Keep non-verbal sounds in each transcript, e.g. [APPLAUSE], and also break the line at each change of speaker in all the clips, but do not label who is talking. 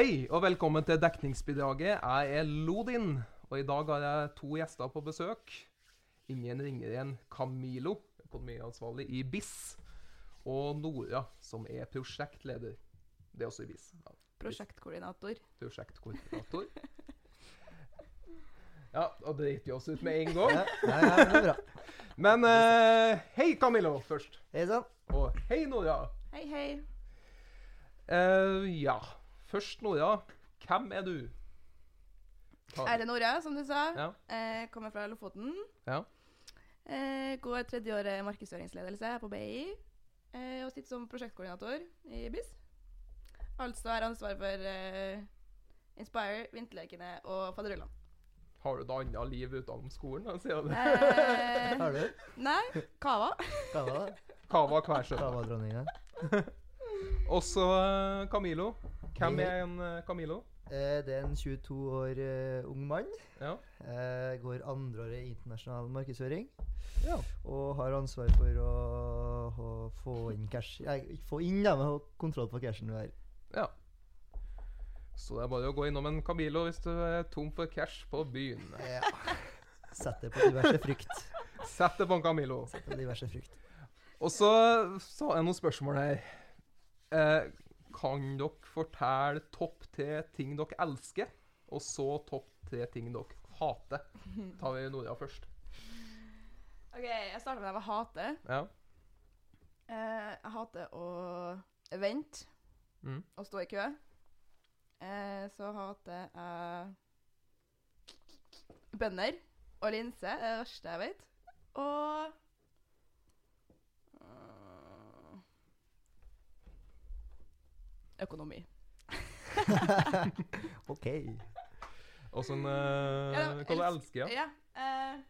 Hei og velkommen til dekningsbidraget. Jeg er Lodin, og i dag har jeg to gjester på besøk. Ingen ringer igjen Camilo, økonomiansvarlig i BIS, og Nora, som er prosjektleder. Det er også i BIS. Ja,
Prosjektkoordinator.
prosjektkoordinator. Ja, da driter vi oss ut med en gang.
Ja, ja, ja, det er bra.
Men eh, hei, Camilo, først.
Hei sann.
Og hei, Nora.
Hei, hei.
Eh, ja, først, Nora. Hvem er du? Ta-
Er det Nora, som du sa?
Ja.
Eh, kommer fra Lofoten.
Ja.
Eh, går tredje året markedsføringsledelse her på BI. Eh, og sitter som prosjektkoordinator i BIS. Altså har ansvar for eh, Inspire, Vinterlekene og Faderullan.
Har du et annet liv utenom skolen? da, sier du?
Eh,
Har du?
nei, Kava.
Kava?
Kava hver søndag.
var dronninga?
Også eh, Camilo. Hvem er en eh, Camilo?
Eh, det er en 22 år uh, ung mann.
Ja.
Uh, går andreåret i internasjonal markedsføring.
Ja.
Og har ansvar for å, å få inn cash Nei, ikke få inn, da, men ha kontroll på cashen du har.
ja. Så det er bare å gå innom en Camilo hvis du er tom for cash på byen.
Ja. Sett det på diverse frukt. [LAUGHS]
Sett det på en Camilo.
Sett det på diverse frukt.
Og så, så jeg noen spørsmål her. Eh, kan dere fortelle topp tre ting dere elsker, og så topp tre ting dere hater? Tar vi Nora først.
OK, jeg starter med det jeg hater.
Ja.
Eh, jeg hater å vente
Mm.
og stå i kø. Eh, så hater jeg bønner og linse. Det er det verste jeg vet. Og Økonomi. [LAUGHS]
OK.
Og uh,
Ja,
eh, Hva du
elsk-
elsker? Ja?
Ja. uh,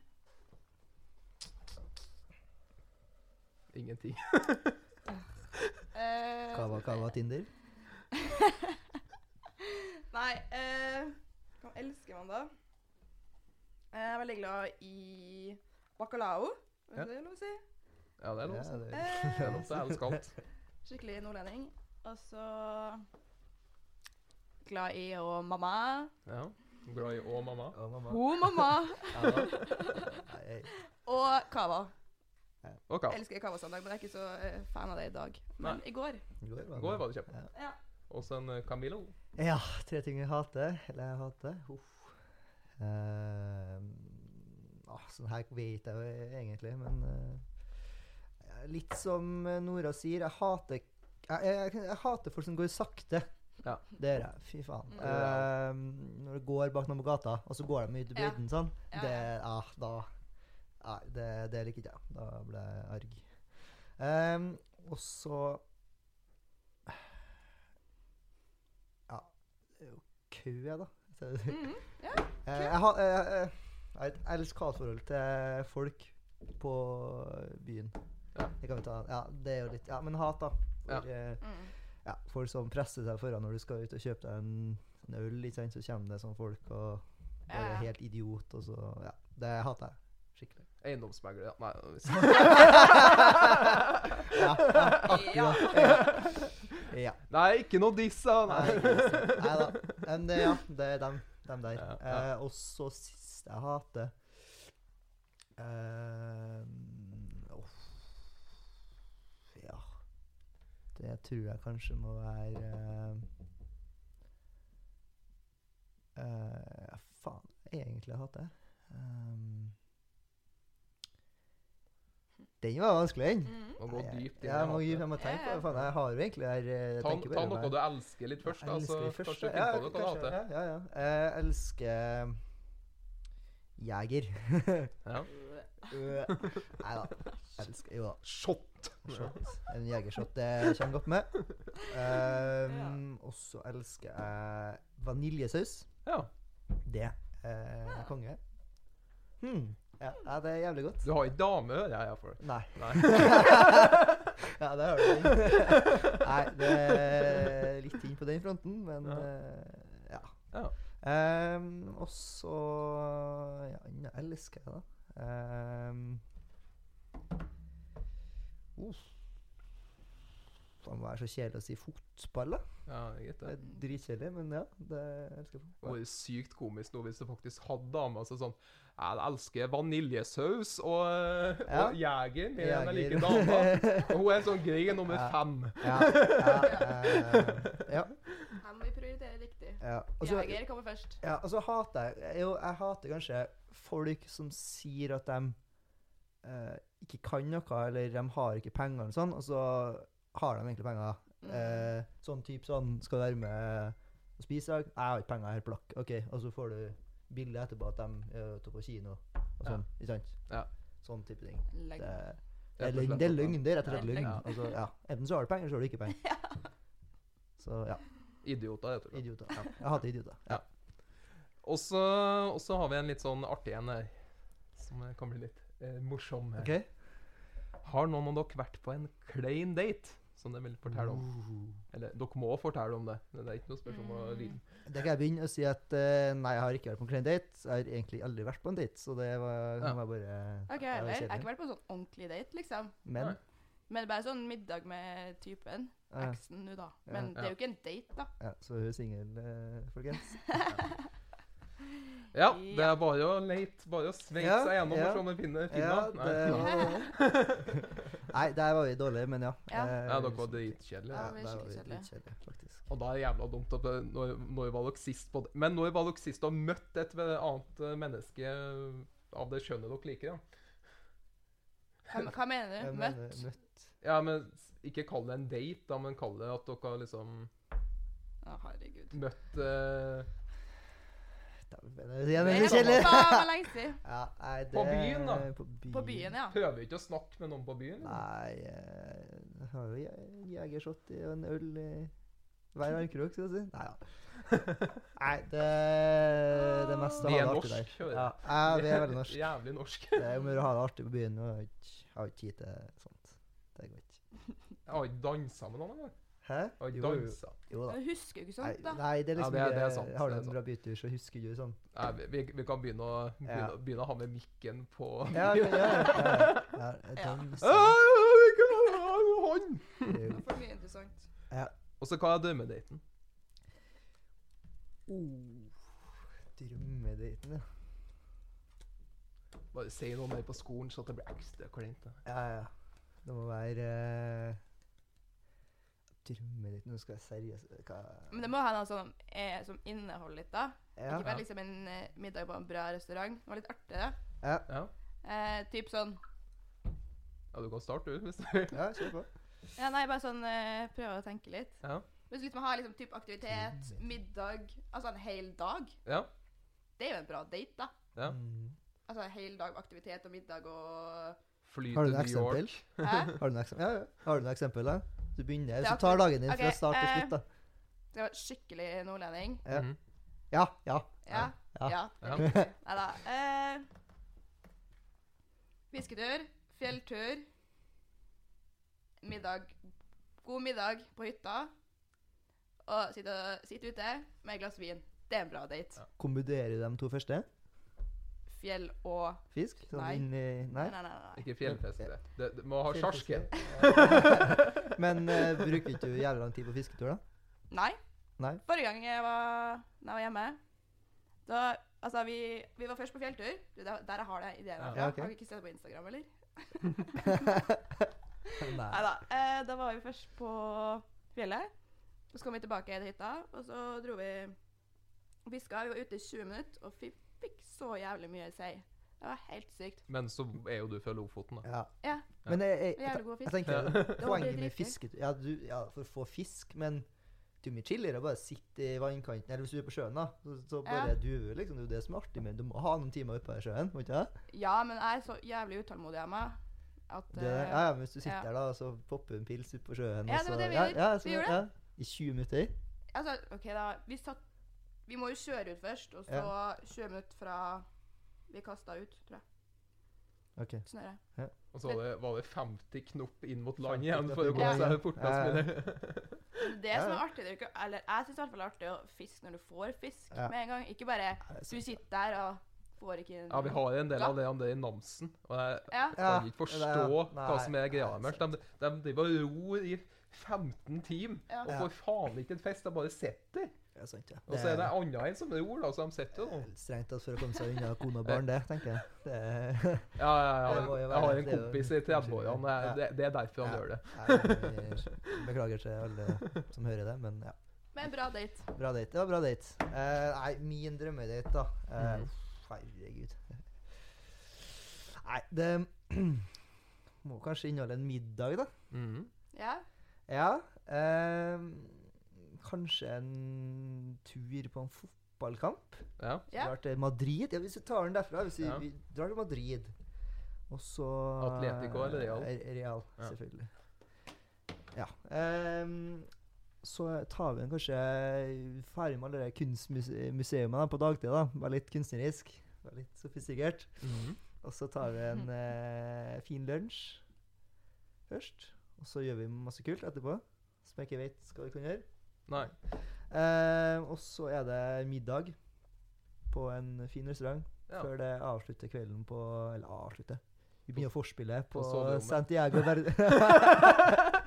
Ingenting.
uh, [LAUGHS]
Kava, kava, Tinder. [LAUGHS]
Nei, uh, hva elsker man da? Jeg er veldig glad i bacalao. Er
Ja.
det er lov å si.
Ja, det er lov. Å si.
Jeg
Det er lov til å elske alt.
Skikkelig nordlending. Og så glad i å mamma.
Ja. Glad i å mamma.
Å, mamma.
Ho mamma. [LAUGHS]
Ja,
Og cava.
Og kava.
Jeg elsker cavasøndag, men jeg er ikke så eh, fan av det i dag. Men
Nei.
i går
i går var
det kjempe.
Ja.
ja.
Og så en eh, Camilo.
Ja, tre ting jeg hater. Eller jeg hater. Uff. Uh, ah, sånn her vet jeg jo egentlig, men uh, Litt som Nora sier, jeg hater jeg, jeg, jeg hater folk som går sakte.
Ja.
Det gjør jeg. Fy faen.
Mm.
Uh, når du går bak noen på gata, og så går de ut i
Ja.
sånn,
Ja,
det,
ja.
ah, da, nei, det, det liker ikke jeg. Da blir jeg arg. Um, og så Ja, det er jo kø, jeg, da. Mm
-hmm. ja. [LAUGHS]
Eh, jeg har jeg, jeg, jeg har et elsk-hat-forhold til folk på byen.
Ja.
Det kan vi ta. Ja, det er jo litt Ja, men hat, da. For, ja.
Mm.
ja, folk som presser seg foran når du skal ut og kjøpe deg en, en øl, så kommer det sånne folk og bare er helt idiot, og så Ja. Det hater jeg skikkelig.
Eiendomsmegler, ja. Nei, [LAUGHS]
Ja, ja,
Ja.
akkurat. Ja.
Nei ikke noe diss, da.
Nei, da. Men det, ja, det er dem, dem der.
Ja, ja.
Eh, og så siste jeg hater eh, uff, Ja Det tror jeg kanskje må være eh, uh, ja, Faen, egentlig jeg det. um, Den var vanskelig, den.
Mm.
Må gå
jeg-
dypt inn i
Jeg må, jeg må tenke på det. Faen, jeg har jo egentlig der, jeg
Ta, ta noe
med.
du elsker litt først.
jeg
da, så
elsker det
kanskje finn på noe du
kanskje,
hater.
ja, ja, ja. Jeg elsker Jeger. [LAUGHS]
Ja.
Nei da. Elsker Jo da.
Shot.
Shot. En jegershot det kommer godt med. Um, Og så elsker jeg vaniljesaus.
Ja.
Det er konge. Hmm. Ja, ja, det er jævlig godt.
Du har ikke dame, hører jeg. for.
Nei.
Nei. [LAUGHS]
ja, det har du. [LAUGHS] Nei, det er litt inn på den fronten, men
Ja.
eh, ja.
Ja.
Ehm, og så Ja, annet elsker jeg, da. Ehm, uff. Faen, må være så kjedelig å si fotball, da.
Ja, jeg vet
Det
det.
er dritkjedelig, men ja. Det elsker jeg
Det var sykt komisk nå hvis du faktisk hadde dame altså sånn Jeg elsker vaniljesaus og,
Ja.
og Jeger med enn jeg like dama. [LAUGHS] Og hun er sånn grei nummer
Ja.
fem. [LAUGHS]
Ja. Ja. eh, ja,
Her må vi prioritere riktig.
ja.
Jeger kommer først.
Ja, og så hater jeg Jo, jeg hater kanskje folk som sier at de eh, ikke kan noe, eller de har ikke penger, eller sånn, og så har de egentlig penger.
Mm.
Eh, sånn type sånn Skal du være med og spise i dag? Jeg har ikke penger, jeg har plakk. OK. Og så får du bilde etterpå at de er ute på kino og sånn. Ikke sant?
Ja.
Sånn type ting. Det, det, er løgn, det er løgn. Det er rett og slett løgn.
ja.
Altså, ja. Enten så har du penger, eller så har du ikke penger. [LAUGHS] Så ja.
Idioter, jeg tror jeg.
Idioter. Ja. Jeg hater idioter. Ja.
Og så har vi en litt sånn artig en her, som kan bli litt eh, morsom. her.
Okay.
Har noen av dere vært på en klein date? Som dere vil fortelle om.
Uh.
Eller dere må fortelle om det. Det er ikke noe spørsmål om å
Mm.
vite.
Det kan jeg begynne å si at uh, nei, jeg har ikke vært på en klein date. Jeg har egentlig aldri vært på en date, så det var,
Ja.
var bare
Ok,
det.
Jeg har ikke vært på en sånn ordentlig date, liksom.
Men.
Men bare sånn middag med typen. Eksen nå, da.
Ja.
Men det er jo ikke en date, da.
ja, Så hun er singel, uh, folkens. [LAUGHS]
Ja, det er bare å lete, bare å sveise
Ja,
seg gjennom
ja.
og se om man finner
Ja, det [LAUGHS] var Nei, der var vi dårlige, men ja.
Ja.
Eh,
Ja, dere var dritkjedelige.
Ja,
Ja, er
der var vi dritkjedelige, faktisk.
Og da er det jævla dumt at det- når, når var dere sist på det? Men når var dere sist og møtt et annet eh, menneske av det kjønnet dere liker? Ja,
Hva, hva mener
du?
du?
mener,
Møtt?
møtt.
ja men ikke kall det en date, da, men kall det at dere har liksom
Å, herregud.
møtt eh,
siden. [LAUGHS]
Ja, nei, det,
På byen, da?
På byen,
På byen, ja.
Prøver ikke å snakke med noen på byen? eller?
Nei, eh, jeg har jo je- jegershot i og en øl i hver armkrok, skal jeg si. Nei da. [LAUGHS] Nei, det, det meste har
er
det artig
norsk,
der.
Vi
Ja,
jeg.
ja, vi er veldig norsk. [LAUGHS]
Jævlig norsk.
Det er jo å å ha det artig på byen. Jeg har ikke tid til sånt. Det går ikke.
Jeg har ikke dansa med noen engang.
Hæ?
Ikke
Jo, jo.
dansa.
Jo da.
Men du husker jo ikke
Nei,
sånt, da.
nei, det er
Ja,
liksom
det er- det er sant,
Har
det
du
er
en bra bytur, så husker du sånn.
Nei, vi, vi, vi kan begynne å, begynne,
Ja.
begynne å ha med mikken på
Ja, ja, ja. [LAUGHS] ja, ja,
Ja.
dans.
Vi kan ha hånd!
Det er for mye interessant.
Og så hva er drømmedaten?
Oh, Drømmedaten, ja.
Bare si noe mer på skolen, så at det blir ekstra kleint. da.
Ja, ja. Det må være uh, ditt Nå skal jeg seriøst hva
Men det må ha noe som, er, som inneholder litt, da.
Ja.
Ikke bare liksom en eh, middag på en bra restaurant. Det var litt artig, det.
Ja,
Ja.
Eh, typ sånn
ja, du kan starte, du. hvis du [LAUGHS]
ja, kjør på.
Ja, nei, bare sånn eh, prøve å tenke litt.
Ja.
Hvis du liksom har liksom typ aktivitet, middag, altså en hel dag,
ja.
det er jo en bra date, da.
Ja.
Mm.
Altså en hel dag aktivitet og middag og
Fly
Har du
til
noe
New
eksempel?
York.
Hæ?
Har du noe eksempel? Ja, ja. Har du noe eksempel, da? Du begynner,
er
så tar dagen din fra start til
eh,
slutt, da.
Det var skikkelig nordlending.
Ja.
Mhm.
Ja, ja.
Ja.
Ja.
Ja.
Ja. [LAUGHS]
Nei da. Eh, fisketur, fjelltur, middag God middag på hytta. Og sitte, sitte ute med et glass vin. Det er en bra date.
Ja.
Kombinerer du de to første?
Fjell og
Fisk? Sånn
Nei.
inn i
Nei,
Nei?
nei, nei.
Ikke fjellfiske. Det. Det, må ha sjarsken. [LAUGHS]
Men uh, bruker ikke du jævlig lang tid på fisketur, da?
nei.
Nei?
Forrige gang jeg var, jeg var hjemme Da Altså, vi, vi var først på fjelltur. Du, der, der jeg har det ideen.
Ja.
okay. Ok.
Har du ikke sett det på Instagram, eller? [LAUGHS]
Nei.
da. Eh, da var vi først på fjellet. Så kom vi tilbake til hytta, og så dro vi og fiska. Vi var ute i 20 minutter og fi- fikk så jævlig mye sei. Det var helt sykt.
Men så er jo du fra Lofoten, da.
Ja.
Ja.
Men jeg, jeg, jeg, jeg tenker poenget med
fisket
fisketur ja, du, ja, for å få fisk, men det er mye chillere å bare sitte i vannkanten, eller hvis du er på sjøen, da. Så, så bare
Ja.
duve, liksom. Det er jo det som er artig, men du må ha noen timer oppe i sjøen, må ikke det?
Ja, men jeg er så jævlig utålmodig av meg at
det
eh,
Ja, ja, men hvis du sitter
ja.
der, da, så popper en pils ut på sjøen,
Ja,
og
det var det vi
ja, ja, så,
Vi gjorde
ja, I 20 minutter?
Altså, OK, da. Vi satt Vi må jo kjøre ut først, og så
Ja.
20 minutter fra vi kasta ut, tror jeg.
OK.
Snøret.
Og så var det, var det 50 knop inn mot land
50
igjen for å
gå
komme
mot
seg
land,
fortest
ja.
mulig.
Men det som er artig, det er ikke, eller jeg syns i hvert fall det er artig å fiske når du får fisk
Ja.
med en gang. Ikke bare du sitter der og får ikke
Ja, vi har en del av det det i Namsen. Og jeg
Ja.
kan ikke forstå
det er-
hva som er
nei,
greia
er
deres. De, de driver og ror i 15 timer
Ja.
og får faen ikke en fest. De bare sitter.
Ja, sant, ja.
Og så er det annet en som er da, så de sitter jo.
nå. strengt tatt for å komme seg unna kone og barn, det, tenker jeg. Det
Ja, ja, ja. [LAUGHS]
Det må
Jeg har en kompis i 30-årene. det Det, er derfor han
Ja.
gjør det.
jeg beklager til alle som hører det, men ja.
Men bra date.
Bra date. Det var bra date. Uh, nei, min drømmedate, da. Uh, herregud. Nei, det [CLEARS THROAT] må kanskje inneholde en middag, da.
Mm.
Ja.
Ja. Eh, kanskje en tur på en fotballkamp.
Ja.
Så
Drar til Madrid. Ja, hvis vi tar den derfra. Hvis vi,
Ja.
vi drar til Madrid. Og så
Atletico eller Real?
Eh, Real, selvfølgelig. Ja. Um, så tar vi en kanskje ferdig med alle de kunstmuseene på dagtid. da. Være litt kunstnerisk. Være litt sofistikert.
Mhm.
Og så tar vi en [LAUGHS] eh, fin lunsj først. Og så gjør vi masse kult etterpå. Som jeg ikke vet hva vi kan gjøre.
Nei.
Eh, og så er det middag på en fin restaurant
Ja.
før det avslutter kvelden på Eller avslutter. Vi begynner forspillet på,
På.
Santiago Verde [LAUGHS]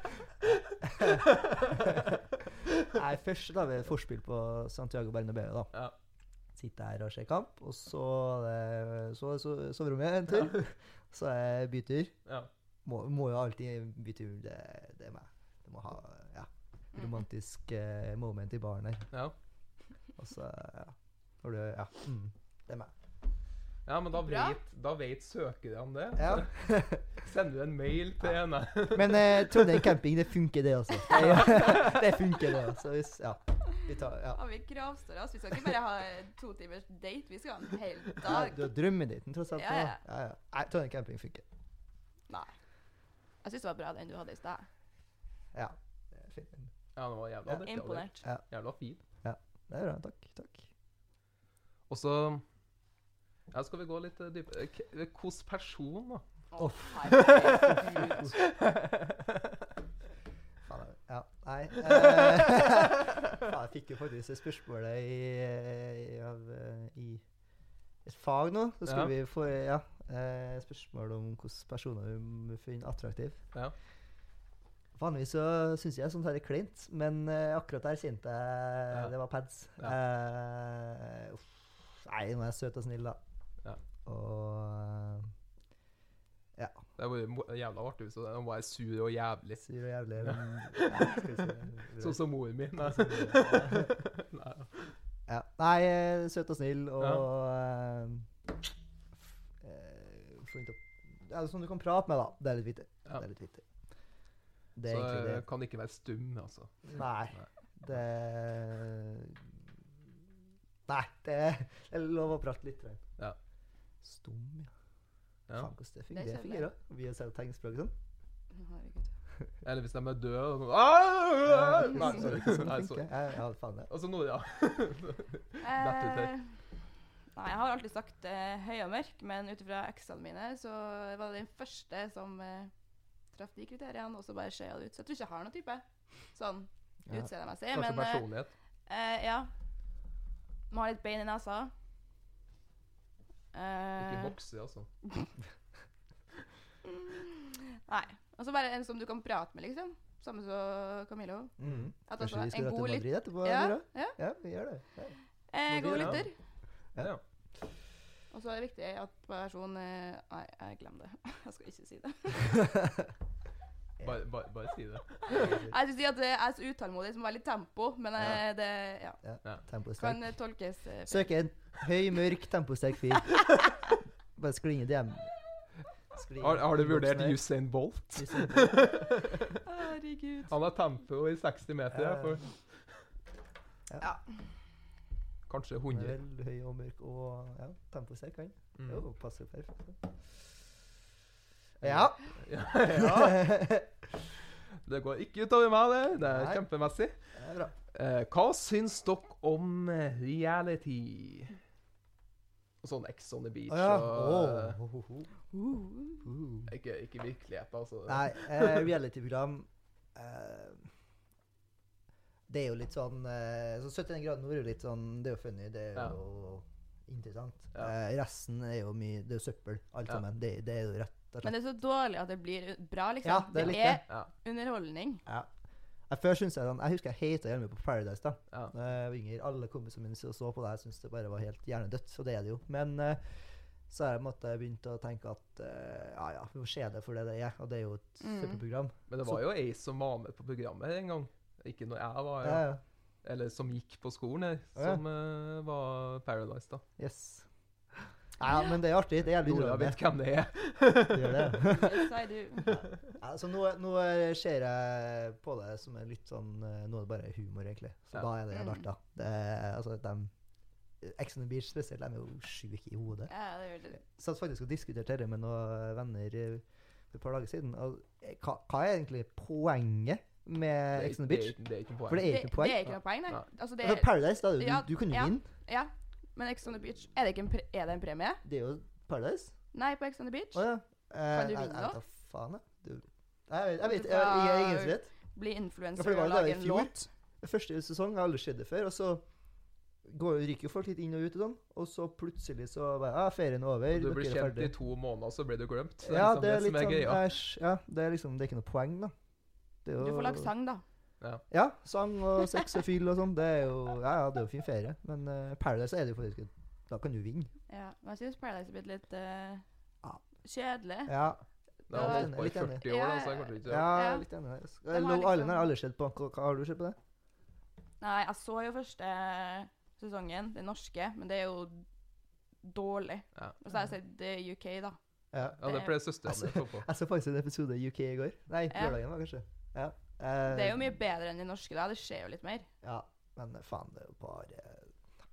Nei, først har vi forspill på Santiago Bernabeu. da.
Ja.
Sitte her og se kamp, og så det så, så, soverommet en tur. Så er bytur.
Ja.
Må, må jo alltid bytur. Det, det er meg. Du må ha ja, romantisk eh, moment i baren her.
Ja.
Og så, ja. Når du Ja. Mm, det er meg.
ja, men da
Bra.
vet, da vet søkerne det.
Ja. [LAUGHS]
Sender du en mail til henne. [LAUGHS]
Men eh, Trondheim camping, det funker, det også. [LAUGHS] Det, det funker, det også. Hvis, ja. Vi tar, ja.
Har vi kravstår oss? Vi skal ikke bare ha to timers date, vi skal ha en hel
Ja,
dag.
du har drømmedaten, tross alt.
Ja, ja.
ja, ja. Nei, Trondheim camping funker.
Nei. Jeg syns det var bra den du hadde i stad.
Ja. Det er fint.
Ja, det var jævla
Ja.
Imponert. Ja.
Jævla fin.
Det er bra. Takk. takk.
Og så ja, skal vi gå litt uh, dypere. K- Hvilken person, da?
Å, herregud. [LAUGHS]
Ja. Nei eh, [LAUGHS] Jeg fikk jo faktisk det spørsmålet i, i, eh, i et fag nå. Så skulle
Ja.
vi få ja, eh, spørsmål om hvilke personer vi finner attraktive.
Ja.
Vanligvis så syns jeg sånt her er kleint, men eh, akkurat der kjente jeg
Ja.
det var pads.
Ja.
Uh, uff. Nei, nå er jeg søt og snill, da.
Ja.
Og ja.
Det var jævla artig hvis han var sur og jævlig.
Sur og jævlig. Men, ja, skal. [LAUGHS]
Sånn som mor mi. Nei.
Sånn som [LAUGHS]
Nei.
Ja. Nei, eh, søt og snill og ja. uh, uh, sånn du kan prate med, da. Det er litt viktig.
Ja.
Det er litt viktig. Det er
Så
egentlig
eh,
det.
kan ikke være stum, altså.
Nei.
Nei.
Det Nei, det det er lov å prate litt.
Ja.
Stum, ja.
Ja.
Faen, hvordan det
Det
fungerer.
er
Det fungerer. Vi har sett tegnspråk og sånn.
Herregud.
Eller hvis de er døde og sånn «Ah!» Nei, sorry.
sånn
Nei,
det
sorry.
Ja, ja, faen det.
Altså. Dette ut her.
Eh, nei, jeg har alltid sagt eh, høy og mørk, men ut ifra eksene mine så var det den første som eh, traff de kriteriene, og så bare skjøya det ut. Så jeg tror ikke jeg har noen type sånn
Ja.
utseendemessig.
Kanskje
Men eh,
personlighet.
uh, ja. Må ha litt bein i nesa.
Ikke
vokse,
bokse, altså. [LAUGHS]
nei. Og så bare en som du kan prate med, liksom. Samme som Camillo.
Mm.
At
Kanskje
altså,
vi skal
en
dra til Madrid etterpå?
Ja, ja.
ja, vi gjør det. Ja.
Eh, god lytter.
Ja.
Ja.
Og så er det viktig at personen eh, Nei, jeg glemmer det. [LAUGHS] Jeg skal ikke si det. [LAUGHS]
Bare, bare, bare si det. [LAUGHS]
Jeg skulle si at jeg er så utålmodig, som må være litt tempo, men eh, det ja,
Temposterk.
kan eh, tolkes uh,
Søk en høy, mørk, temposterk fyr. Bare skli inn i DM.
Har, har du vurdert. Usain Bolt?
Herregud.
Han har tempo i 60 meter.
Ja,
Ja,
ja.
Ja.
Kanskje
Han er
100.
vel høy og mørk og ja, temposterk, han.
Mm.
Jo, passer perfekt. Ja.
Ja, [LAUGHS] ja. Det går ikke utover meg, det. Det er
Nei.
kjempemessig.
Det er bra.
Eh, hva syns dere om eh, reality? Sånn Ex on the Beach
Å ja.
og
oh.
Uh.
Uh.
ikke, ikke virkelighet, altså.
Nei, eh, reality-program eh, Det er jo litt sånn eh, så 71 grader nord er jo litt sånn Det er jo funny, det er
Ja.
jo interessant.
Ja.
Eh, resten er jo mye Det er jo søppel, alt
Ja.
sammen. Det, det er jo rett og slett.
Men det er så dårlig at det blir bra, liksom.
Ja, det er det.
Ja.
underholdning.
ja. Jeg, før synes jeg, sånn- jeg husker jeg hata å være på Paradise. da
Ja.
Jeg var yngre. Alle kompisene mine så så på det. Jeg syntes det bare var helt hjernedødt. Og det er det jo. Men eh, så har jeg måtte begynt å tenke at eh, ja ja, vi får se det for det det er. Og det er jo et
Mm.
superprogram.
Men det var jo ei som var med på programmet en gang. Ikke når jeg var
Ja, ja.
Eller som gikk på skolen
ja.
som uh, var Paradise, da.
Yes. Ja, men det er artig. Det er jævlig
Nora vet hvem det er.
Det gjør det. [LAUGHS] Ja, så nå, nå ser jeg på det som er litt sånn eh, Nå er det bare humor, egentlig. Så
Ja.
da er det
jævlig
artig. da. Det er, altså, de, Ex on the Beach spesielt, de er jo sjuke i hodet.
Ja, det gjør det.
satt faktisk og diskuterte dette med noen venner eh, for et par dager siden. Og eh, hva, hva er egentlig poenget med
Det er
Ex on the
er
Beach?
det er ikke noe
For
poeng.
det er ikke noe poeng.
Det er ikke noe poeng, nei. Altså, det
Altså,
er,
Paradise, da, du,
Ja,
du kunne jo
ja.
vinne.
ja, men Ex on the Beach Er det, ikke en pre er det en premie?
Det er jo Paradise.
Nei, på Ex on the Beach.
Å ja. Eh,
Kan du
jeg-
vinne
jeg
da?
vet da faen, jeg. Du, jeg vet, jeg vet
jeg,
jeg, jeg, er som vet.
Bli
Ja, for det var
og lage en låt.
Første sesong jeg har aldri sett det før. Og så går, ryker jo folk litt inn og ut og sånn. Og så plutselig så bare ah, ferien er over.
Og du blir
er
kjent i to måneder, så blir du glemt. Det er
Ja,
liksom
det er
som
litt sånn
greia.
æsj. Ja, det er liksom Det er ikke noe poeng, da. Det er jo-
Du får lage sang, da.
Ja, sang og sex og fyll og sånn. Det er jo Ja, ja, det er jo fin ferie. Men uh, Paradise er det jo faktisk Da kan du vinne.
Ja, men jeg syns Paradise er blitt litt
uh,
kjedelig.
Ja,
Det har
Ja,
holdt på i
litt enig.
40 år, da, jeg ikke
ja,
Ja.
litt enig. der.
har liksom-
Island har jeg aldri sett på. Hva, hva har du sett på det?
Nei, jeg så jo første sesongen, den norske, men det er jo dårlig.
Ja.
Og så har jeg sett det UK, da.
Ja.
Ja, det pleier søstera
Altså,
mi å få på.
Jeg så faktisk en episode i UK i går. Nei,
Ja.
lørdagen var kanskje. Ja. Uh,
Det er jo mye bedre enn de norske, da. Det skjer jo litt mer.
Ja, men faen, det er jo bare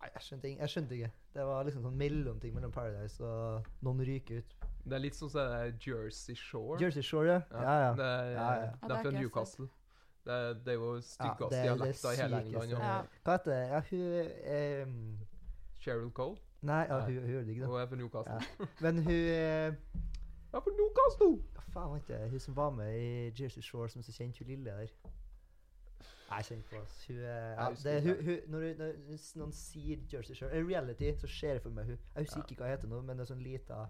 Nei, jeg skjønte, ing- jeg skjønte ikke. Det var liksom sånn mellomting mellom Paradise og noen ryker ut.
Det er litt sånn som er Jersey Shore.
Jersey Shore, ja. Ja, ja.
Det er,
Ja, ja.
Ja, det
er fra Newcastle. Det er, det er jo
Ja,
styggeste
det det
dialekta i hele. England.
Ja.
Hva heter det? Ja, hun um,
Cheryl Cole.
Nei, ja,
Nei.
hun, hun gjør det ikke.
Hun er fra Newcastle.
Ja. Men hun uh,
Jeg er fra Newcastle!
Faen var det? Hun som var med i Jersey Shore, som er så kjent, hun lille der. Jeg kjenner på oss. Hun, er ja, det, hun, hun, når, hun- når noen sier Jersey Shore uh, Reality, så ser jeg for meg hun. Jeg husker
Ja.
ikke hva hun heter nå, men det er sånn lita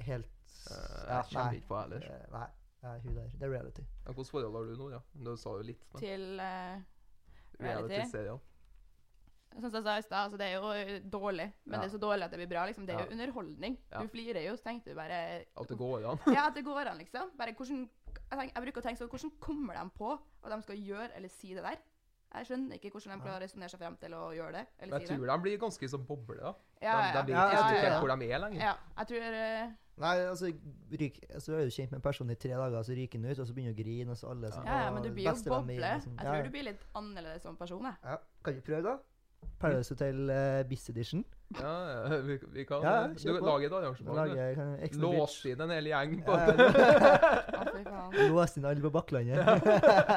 Helt
uh,
ja,
jeg kjenner ikke på henne ellers.
Eh, Nei, nei, hun der. Det er reality.
Ja, Hvilket forhold har du nå, ja? Du sa jo litt. Men
Til uh, reality.
reality-seriene.
Sånn som jeg sa i stad, altså det er jo eh, dårlig, men
Ja.
det er så dårlig at det blir bra. liksom. Det er
Ja.
jo underholdning.
Ja.
Du flirer jo, så tenkte du bare
At det går an.
Ja, at det går an, liksom. Bare hvordan Jeg, tenker, jeg bruker å tenke sånn Hvordan kommer de på at de skal gjøre eller si det der? Jeg skjønner ikke hvordan de klarer å resonnere seg frem til å gjøre det. Eller
Men jeg
si det.
tror de blir ganske som boble. da.
Ja,
De,
ja.
de vet
Ja,
ikke
det.
helt hvor de er lenger.
ja, jeg tror Uh,
Nei, altså, ryk, så er du kjent med en person i tre dager, så ryker han ut, og så begynner du å grine, og så alle som
Ja, ja, men du blir jo
boble.
boble.
liksom.
Jeg
Ja,
tror du blir litt annerledes som person, jeg.
ja. Kan vi prøve, da? Paradise Hotel uh, Biss Edition.
Ja, ja, vi, vi kan
Ja,
du, lage et arrangement.
Beach.
Låse inn en hel gjeng på
Ja, [LAUGHS]
fy.
Låse inn alle på Bakklandet.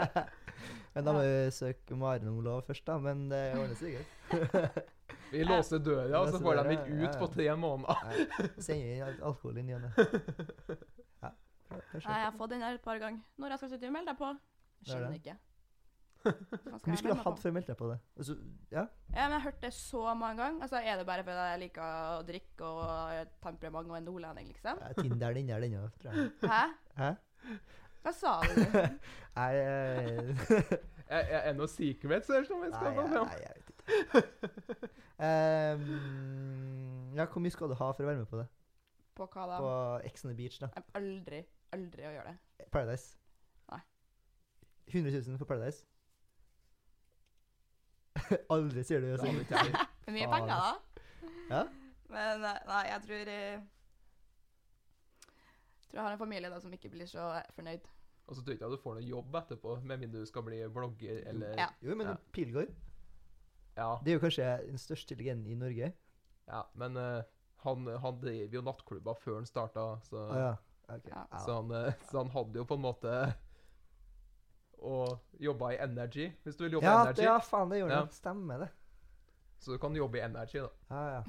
[LAUGHS] men da må vi søke Maren om lov først, da. Men det ordner seg sikkert. [LAUGHS]
Vi låser døra, og så får de ikke ut
ja.
på tre måneder.
Sender inn al- alkohol inn igjen. Ja.
Nei, jeg har fått den her et par ganger. Når jeg skal sitte og melde deg på?
Det er
Skjønner ikke.
Mye skulle hatt
før
for meldte deg på det? Altså, ja?
Ja, men Jeg har hørt det så mange ganger. Altså, Er det bare fordi jeg liker å drikke og temperament og en nordlending, liksom?
Ja, Tinder den der, den òg, tror jeg.
Hæ?
Hæ?
Hva sa du? [LAUGHS]
Nei, [LAUGHS] Jeg
Er, er, er det noe secrets som vi
nei,
skal ta
nei, jeg vet ikke. Um, ja, hvor mye skal du ha for å være med på det?
På hva da?
På Ex on the Beach, da.
Jeg aldri, aldri å gjøre det.
Paradise.
Nei.
100 000 for Paradise. [LAUGHS] Aldri, sier du.
Det så.
Det er [LAUGHS] mye penger, da.
Ja?
Men eh, nei, jeg tror jeg, tror jeg har en familie da som ikke blir så fornøyd.
Og så tror jeg ikke at du får noe jobb etterpå, med mindre du skal bli blogger eller
Ja.
Jo, men
Ja.
Pilgaard
Ja,
Det er jo kanskje den største legenden i Norge.
ja, men uh, han, han drev jo nattklubber før han starta, så,
ah, ja. ok.
Ja.
Ja.
så, han, eh, så han hadde jo på en måte Og jobba i Energy, hvis du vil jobbe
Ja,
i Energy.
ja, faen, det gjorde
Ja.
det. Stemmer det.
Så du kan jobbe i Energy, da.
Ja, ja.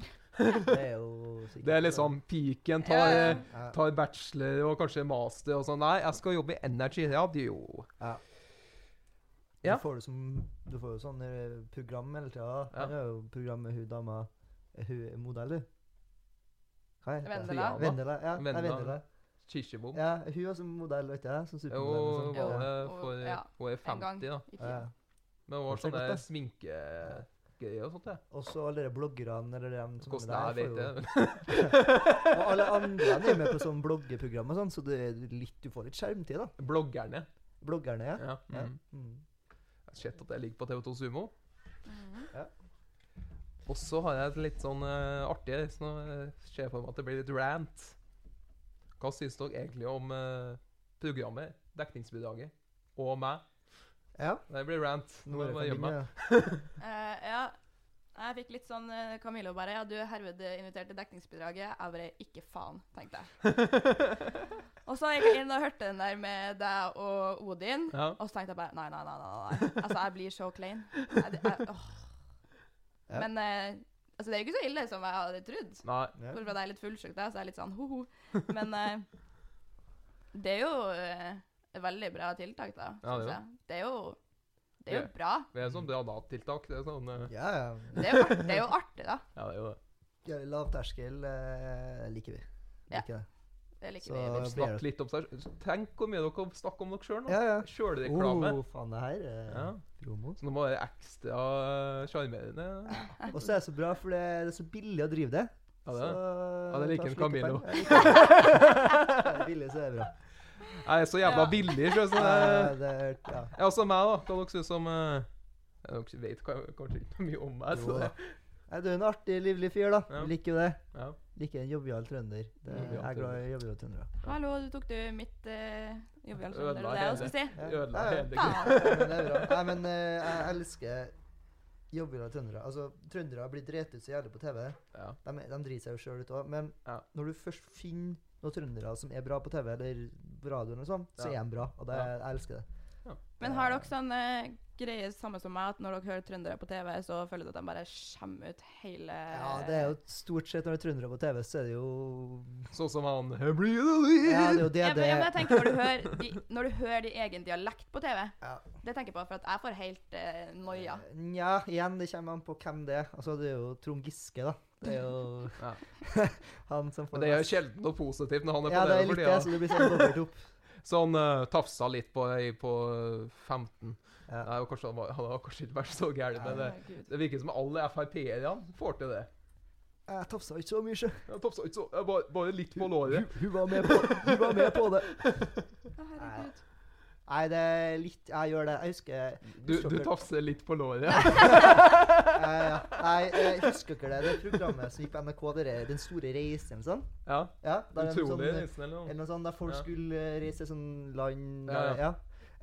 Det er jo sikkert
Det er liksom piken. Tar,
Ja,
tar bachelor og kanskje master og sånn. Nei, jeg skal jobbe i Energy. Ja, det jo
Ja.
Ja.
Du får, det som, du får jo sånn eh, program hele tida.
Ja.
Her er jo program med hun dama eh, Hun er modell, du. Hva?
Vendela.
Vendela. Ja, nei,
Vendela.
Vendela.
Kirsebom.
Ja, hun var som modell, vet jeg. Som supermodell. og
var
sånn.
for
ja,
Hun er 50, da.
Ja. ja.
Men hun har
Det
sånne sminkegreier og sånt, ja.
Og så alle de bloggerne eller dem som
Hvordan
er
jeg
der,
vet
jo- [LAUGHS] Og alle andre er med på sånn bloggeprogram og sånn, så det er litt, du får litt skjermtid, da.
Bloggerne.
Bloggerne, ja.
Ja.
ja.
Mm.
Mm.
Jeg har sett at jeg ligger på TV2 Sumo.
Mhm.
Og så har jeg et litt sånn uh, artig så nå ser jeg for meg at det blir litt rant. Hva syns dere egentlig om uh, programmet, dekningsbidraget, og meg?
ja.
Det blir rant. Nå må jeg gjemme meg. [LAUGHS]
Eh, ja. Jeg fikk litt sånn uh, Camilo bare Ja, du er herved invitert til dekningsbidraget. Jeg bare Ikke faen, tenkte jeg. [LAUGHS] og så gikk jeg inn og hørte den der med deg og Odin.
Ja.
Og så tenkte jeg bare Nei, nei, nei. nei, nei. Altså, jeg blir så klein. Jeg, jeg, åh.
Ja.
Men eh, altså, det er jo ikke så ille som jeg hadde trodd.
Nei.
Bortsett fra at jeg er litt fullsjuk, da, så jeg er litt sånn ho-ho. Men eh, det er jo eh, et veldig bra tiltak, da.
Ja, det er
synes jeg. Det er jo Det er jo bra.
Det er sånn bra Nav-tiltak. Det er sånn eh,
Ja, ja.
Det er jo, art, det er jo artig, da.
Ja, det er jo det.
ja lavterskel eh, liker vi.
Ja.
Liker det.
Det liker
Så-
vi.
Snakk litt om seg Tenk hvor mye dere snakker om dere sjøl nå.
Ja, ja.
Sjølreklame.
Oh, faen, det her er
Ja.
promo.
Så nå må det være ekstra eh, sjarmerende. [LAUGHS]
Og så er det så bra, for det er så billig å drive det.
Ja, det er. Ja, det liker en
Camillo.
Camilo. [LAUGHS]
er billig, så er det bra.
Jeg er så jævla
Ja.
billig, så det
Ja, det er, ja.
Ja, også meg, da. Hva dere syns om uh, Dere vet kanskje ikke mye om meg, så
Jo da.
det
Du er en artig, livlig fyr, da.
Ja.
Liker jo det.
ja.
Liker en jovial trønder. Det, jeg er glad i joviale trøndere.
Hallo, du tok du mitt uh, joviale trønder. Det er det jeg skulle si.
Ødela
Ja, ja.
hele.
Nei, men uh, jeg elsker joviale trøndere. Altså, trøndere blir drept ut så jævlig på TV.
Ja.
De, de driter seg jo sjøl ut òg. Men
Ja.
når du først finner noen trøndere som er bra på TV eller på radioen, og sånn, så
Ja.
er de bra. Og det,
Ja.
jeg elsker det.
Men har dere sånn uh, greie samme som meg, at når dere hører trøndere på TV, så føler dere at de bare skjemmer ut hele
Ja, det er jo stort sett når det er trøndere på TV, så er det jo
Sånn som han Blir det
Ja, det er jo det det
ja, men jeg tenker når du hører [LAUGHS] de, når du hører de egen dialekt på TV,
Ja.
det tenker jeg på for at jeg får helt eh, noia.
Nja, igjen, det kommer an på hvem det er. Altså, det er jo Trond Giske, da. Det er jo
Ja. [LAUGHS]
han som får
Men det er jo sjelden noe positivt når han er på
Ja, det er
det er
litt det, så det blir sånn dobbelt opp. [LAUGHS]
Sånn uh, tafsa litt på ei på 15.
Ja.
Nei, kanskje han, var, han har kanskje ikke vært så gæren, men det, det virker som alle Frp-erne får til det.
Jeg tafsa ikke så mye, sjø.
Jeg tafsa ikke så, jeg bare, bare litt på låret.
hun, var med på, hun var med på det.
Herregud.
Nei, det er litt Jeg gjør det. Jeg husker
Du, du tafser litt på låret.
eh, [LAUGHS] ja. Nei, jeg husker ikke det. Det programmet som gikk på NRK, det der, Den store reisen, sånn.
Ja.
Ja,
Utrolig
sånn,
reisen eller
eller
noe.
noe sånt, der folk
Ja.
skulle eh, reise sånn land
Ja, ja.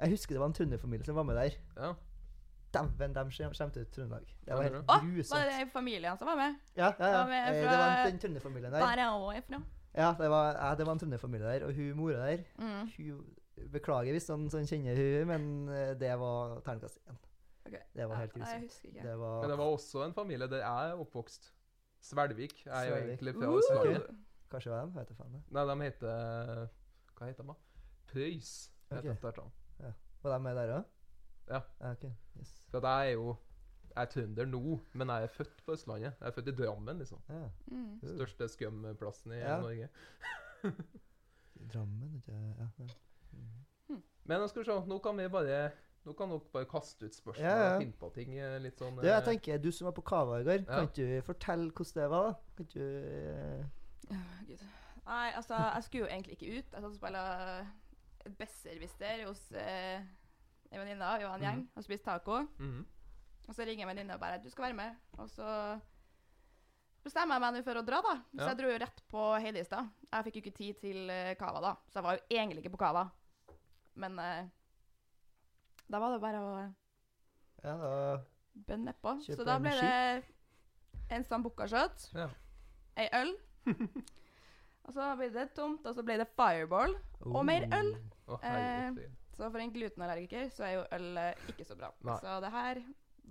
Jeg husker det var en trønderfamilie som var med der.
Ja.
Dæven, de skjem- skjemte ut Trøndelag. Det var
Ja,
helt
Å,
grusomt.
var det familien som var med?
Ja, ja, ja.
Var med
fra... Det var den trønderfamilien der.
Der er.
Ja, det var, ja, det var en trønderfamilie der, og hun mora der
Mm.
hun, Beklager hvis noen sånn kjenner hun, men eh, det var terningkast én.
Okay.
Det var helt grusomt.
Ja.
Det var,
Men det var også en familie der jeg er oppvokst. Svelvik er jo egentlig fra
Uh.
Okay.
Kanskje var de? Vet jeg faen.
Nei, de heter Hva heter de? da? Prøys. heter
Ok.
de der, sånn.
Var de med der òg?
Ja.
ok. Yes.
For jeg er jo Jeg er trønder nå, men jeg er født på Østlandet. Jeg er født i Drammen, liksom.
Ja.
Mm.
Uh.
Største skumplassen i
Ja.
Norge. [LAUGHS]
Drammen, ikke ja. Mm.
Men skal vi se, nå kan vi bare Nå kan dere bare kaste ut spørsmål
Ja, ja.
og finne på ting eh, litt sånn
Det, jeg
eh,
tenker, du som var på Kava i går,
Ja.
kan ikke du fortelle hvordan det var? da? Kan ikke du Uh...
Oh, Gud. Nei, altså, jeg skulle jo egentlig ikke ut. Jeg satt og spilte besserwisser hos uh, en venninne. Vi var en gjeng
Mhm.
og spiste taco.
Mm.
Og så ringer en venninne og bare 'Du skal være med.' Og så bestemmer jeg meg nå for å dra, da. Så
Ja.
jeg dro jo rett på Heidis. Jeg fikk jo ikke tid til eh, Cava, da. Så jeg var jo egentlig ikke på Cava. Men eh, da var det bare å
Ja, da
bønne på.
Kjøpe
Så da ble
energi.
det en sambuca-shot,
Ja.
ei øl. [LAUGHS] og så ble det tomt, og så ble det fireball. Og mer øl.
Oh,
Eh. Så for en glutenallergiker så er jo øl eh, ikke så bra.
Nei.
Så det her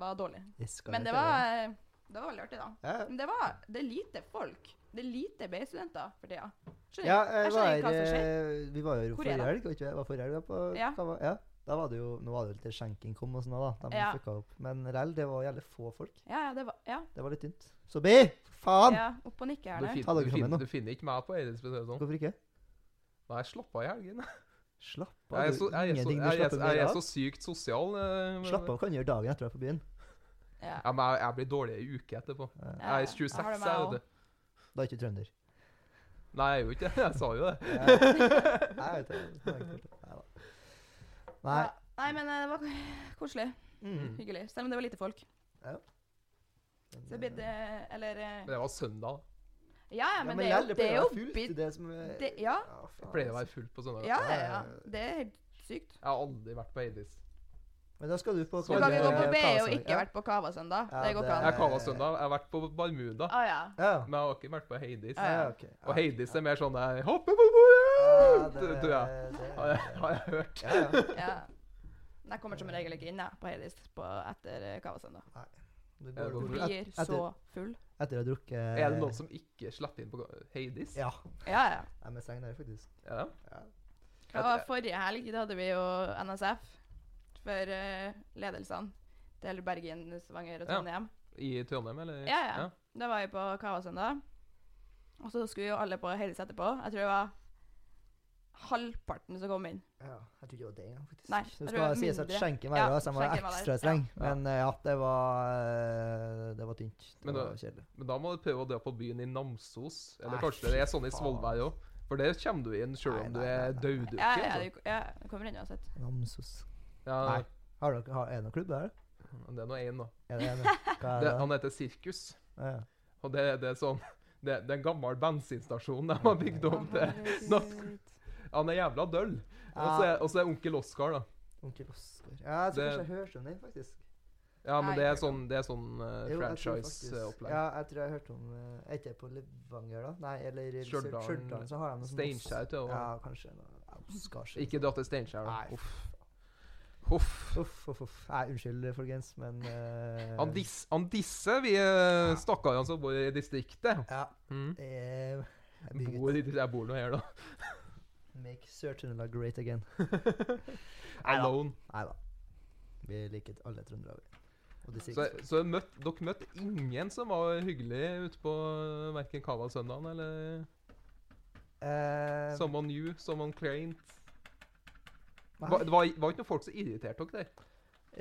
var dårlig. Men det var, eh, det var veldig artig, da.
Ja.
Men det var det er lite folk. Det er lite BI-studenter for tida. Skjønner
Ja,
jeg
jeg
skjønner
var,
ikke hva som skjer.
eh, vi var jo forrige helg, var ikke det? Var forrige helg vi var på
Ja.
Cava? Ja. Da var det jo, nå var det jo litt skjenking kom og sånn da, de
Ja.
fucka opp. Men rell, det var jævlig få folk.
Ja, ja, det var Ja,
Det var litt tynt. Så B! Faen!
ja opp og nikke her
Du,
nå.
fin, du, finner, du finner ikke meg på Eiris sånn.
Hvorfor ikke?
Nei, jeg slapp av i helgen.
Slapp av.
Jeg er så, jeg er så,
Ingenting du
jeg er, jeg er så sykt sosial. Uh,
Slapp av kan du gjøre dagen etter du er på byen.
Ja.
Ja, men jeg, jeg blir dårlig ei uke etterpå. Jeg er 26,
da har
jeg, vet du.
Da er ikke trønder.
Nei, jeg er jo ikke det. [LAUGHS] Jeg sa jo det.
Ja. Nei, jeg vet det. Det var ikke helt- Nei
Ja. Nei, men eh, det var [LAUGHS] koselig.
Mm.
Hyggelig. Selv om det var lite folk.
Ja.
Så det blir det Eller eh,
Men det var søndag. da.
Ja, ja, men, det er
lell,
jo, det er jo
fullt,
bit-
det som er
det- ja.
faen,
pleier å være
altså.
fullt på søndag.
Ja, ja,
Ja,
ja.
ja.
Det er helt sykt.
Jeg har aldri vært på Heidis.
Men da skal du på
Så
Du kan ikke gå på BE og
Kavasøndag.
ikke vært på Kavasøndag.
Ja,
det går ikke
Jeg
an.
er-
kava søndag. Jeg har vært på Barmuda.
Ah, ja.
Ja.
Men jeg har ikke vært på Heidis.
Ah,
Ja, ok.
Og. Heidis er mer sånn der Hoppe på
Ja,
bordet!
det-
tror jeg.
det-
Har jeg, har jeg hørt.
Ja, ja. [LAUGHS]
ja. Men Jeg kommer som regel ikke inn jeg, på Heidis på etter Kava-søndag.
Du
blir
etter-
så full.
Etter å ha drukket
Er det noen som ikke slipper inn på Heidis?
Ja.
Ja, ja.
Jeg er med seng der, faktisk.
Ja.
Ja.
Det var forrige helg. Da hadde vi jo NSF for uh, ledelsene til Bergen, Stavanger og
Ja.
Trondheim.
I Trondheim, eller?
Ja, ja. Da var vi på Kavasøndag. Og så skulle jo alle på Heidis etterpå. Jeg tror det var halvparten som kom inn.
Ja, jeg tror ikke det var det engang, faktisk.
Nei,
det
jeg
skal sies at skjenken var
Ja,
så
var der.
ekstra streng.
Ja.
Men eh, ja, det var eh, Det var tynt. Det
Men da-
var kjedelig.
Men da må du prøve å dra på byen i Namsos. Eller
Nei,
kanskje det er sånn i. Svolvær òg. For der kommer du inn selv om du er daudukke.
Ja, ja,
altså.
du, ja, du kommer inn uansett.
Namsos.
Ja,
Nei. Har dere, har, er det noen klubb der?
Det er nå én, da.
Er det ene? Hva er
Det,
det?
han heter Sirkus.
Ja.
Og det, det er sånn det, det er en gammel bensinstasjon de har bygd om til
nattklubb.
Han er jævla døll. Og så er, er onkel Oskar, da.
Onkel Oskar. Ja, jeg tror kanskje jeg hørte om den, faktisk.
Ja, men
Nei,
det er sånn, det er sånn
faktisk-
franchise-opplegg.
Ja, jeg tror jeg har hørt om uh, Er ikke det på Levanger, da? Nei, eller
Stjørdal. Steinkjer, tror jeg.
Ja, kanskje. noe
Ikke dra til Steinkjer, da.
Nei.
Uff. Uff.
Uff, uff, uff. Nei, unnskyld, folkens, men uh,
Han, dis, han disser vi ja. stakkarene som bor i distriktet.
Ja.
Mm.
Jeg
Jeg bor, i, jeg bor nå her, da.
Make Sør-Trøndelag great again. [LAUGHS]
Alone.
Nei da. Vi liker alle trøndere.
Så, så møtt, dere møtte ingen som var hyggelig ute på verken Kava søndagen eller
uh,
Someone new, someone claimed.
Nei.
Det var, var ikke noen folk som irriterte dere der?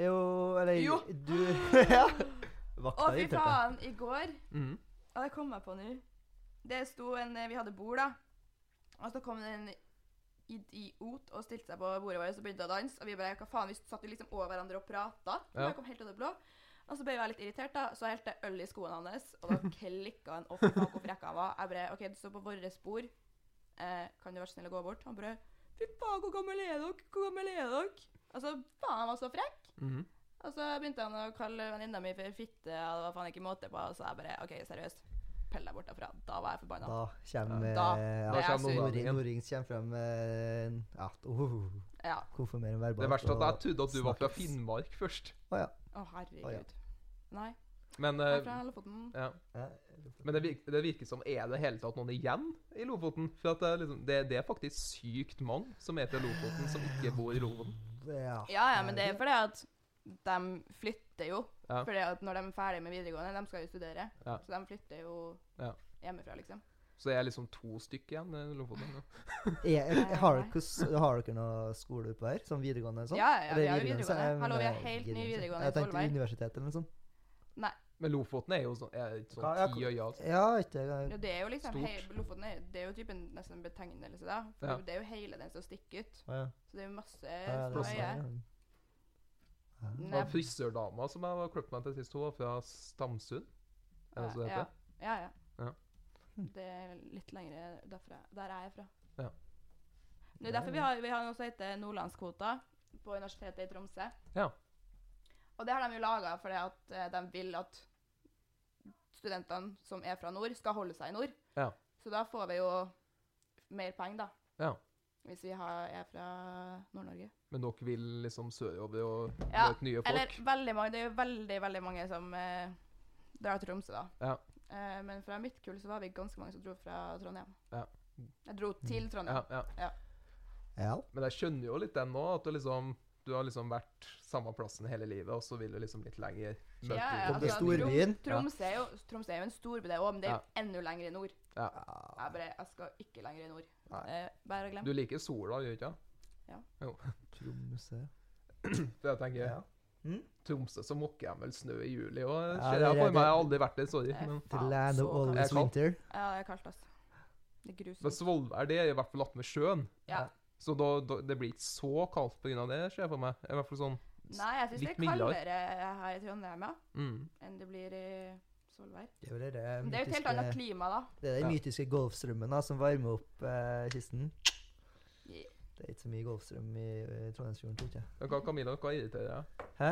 Jo, eller
Jo.
Du [LAUGHS] Ja.
Å,
Vakta
fy
irriterte.
faen. I går
Mhm.
Ja, det kom jeg på nå. Det sto en Vi hadde bord, da. Og så kom det en idiot og stilte seg på bordet vårt og begynte å danse. Og vi bare Hva faen? Vi satt jo liksom over hverandre og prata.
Ja.
Ja. kom helt ut av det blå. Og så ble jeg litt irritert, da. Så helte jeg øl i skoene hans, og da [LAUGHS] klikka han. opp fy hvor frekk han var. Jeg bare OK, du står på vårt bord. Eh, kan du være så snill å gå bort? Han bare Fy faen, hvor gammel er dere? Hvor gammel er dere? Altså, faen, han var så frekk.
Mhm.
Og så begynte han å kalle venninna mi for fitte, og det var faen ikke måte på. Og så jeg bare OK, seriøst. Pell deg bort derfra. Da var jeg forbanna.
Da kommer
Da
ja,
ble jeg
kommer
frem eh, Ja, oh,
Ja.
hvorfor verbalt?
Det verste er at jeg trodde at du var fra. Finnmark først.
Å ja.
Å, herregud.
Oh, ja.
Nei.
Men,
fra Lofoten.
ja. Men det, virker, det virker som Er det hele tatt noen igjen i Lofoten? For at det, liksom, det, det er faktisk sykt mange som er fra Lofoten, som ikke bor i Lofoten.
ja.
Ja, ja, men det er fordi at de flytter jo.
Ja.
Fordi at når de er ferdig med videregående, de skal jo studere.
Ja.
Så de flytter jo
Ja.
hjemmefra, liksom.
Så det er liksom to stykker igjen i Lofoten. [LAUGHS]
Har, dere, noe skole oppe her? Som videregående? Sånn?
Ja, ja, ja, vi har videregående.
eh,
Hallo, vi har helt ny videregående i
Jeg tenkte universitet eller noe sånt.
Men Lofoten er jo sånn, er sånn
Ja, ja,
ti øyer. Altså.
Ja, ikke
Ja, det er jo liksom
Stort.
hei, Lofoten er, det er jo typen nesten en betegnelse, da. For
Ja.
det er jo hele den som stikker ut.
Ja.
Så det er jo masse øyer.
ja. Ja.
Det var frisørdama som jeg var klippet meg til sist, hun var fra Stamsund. Er det så det heter?
ja, ja.
Ja.
Det er litt lengre derfra, der er jeg fra.
Ja.
Det er derfor vi har, vi har noe som heter Nordlandskvota på Universitetet i Tromsø.
Ja.
Og det har de jo laga fordi at eh, de vil at studentene som er fra nord, skal holde seg i nord.
Ja.
Så da får vi jo mer poeng, da.
Ja.
Hvis vi har, er fra Nord-Norge.
Men dere vil liksom sørover og
Ja,
møte nye folk?
Eller veldig mange. Det er jo veldig, veldig mange som eh, drar til Tromsø, da.
Ja.
Eh, men fra mitt kull så var vi ganske mange som dro fra Trondheim.
Ja.
Jeg dro til Trondheim.
Ja, ja.
ja.
Men jeg skjønner jo litt den nå, at du liksom Du har liksom vært samme plassen hele livet, og så vil du liksom litt lenger
Ja, ja, altså. Trom- Tromsø er jo, Tromsø er jo en storby, det òg, men det er jo enda lenger i nord.
Ja.
Jeg bare, jeg skal ikke lenger i nord.
Nei.
Eh, bare glem.
Du liker sola, gjør du ikke? Ja.
Tromsø [CLEARS THROAT]
For jeg tenker
Ja. Mm?
Tromsø så mokker jeg vel snø i juli, òg.
Ja, det
jeg
er
for meg. Jeg har aldri vært der, sorry. Men,
The
faen,
land
så
of
kaldt.
always
Er
winter.
Ja, det er kaldt, altså. Det er grusomt. men.
Svolvær det er i hvert fall attmed sjøen,
Ja.
Så da, da, det blir ikke så kaldt pga. det, ser jeg for meg. I hvert fall sånn
Nei, jeg syns det er kaldere her i Trondheim ja,
mm.
enn det blir i Solvær.
Det er det,
mytiske, det er jo et helt annet klima, da.
Det er den
Ja.
mytiske golfstrømmen da, som varmer opp eh, kysten.
Yeah.
Det er ikke så mye golfstrøm i, i Trondheimsfjorden, tror jeg.
Hva, Camilla, hva irriterer deg?
Hæ?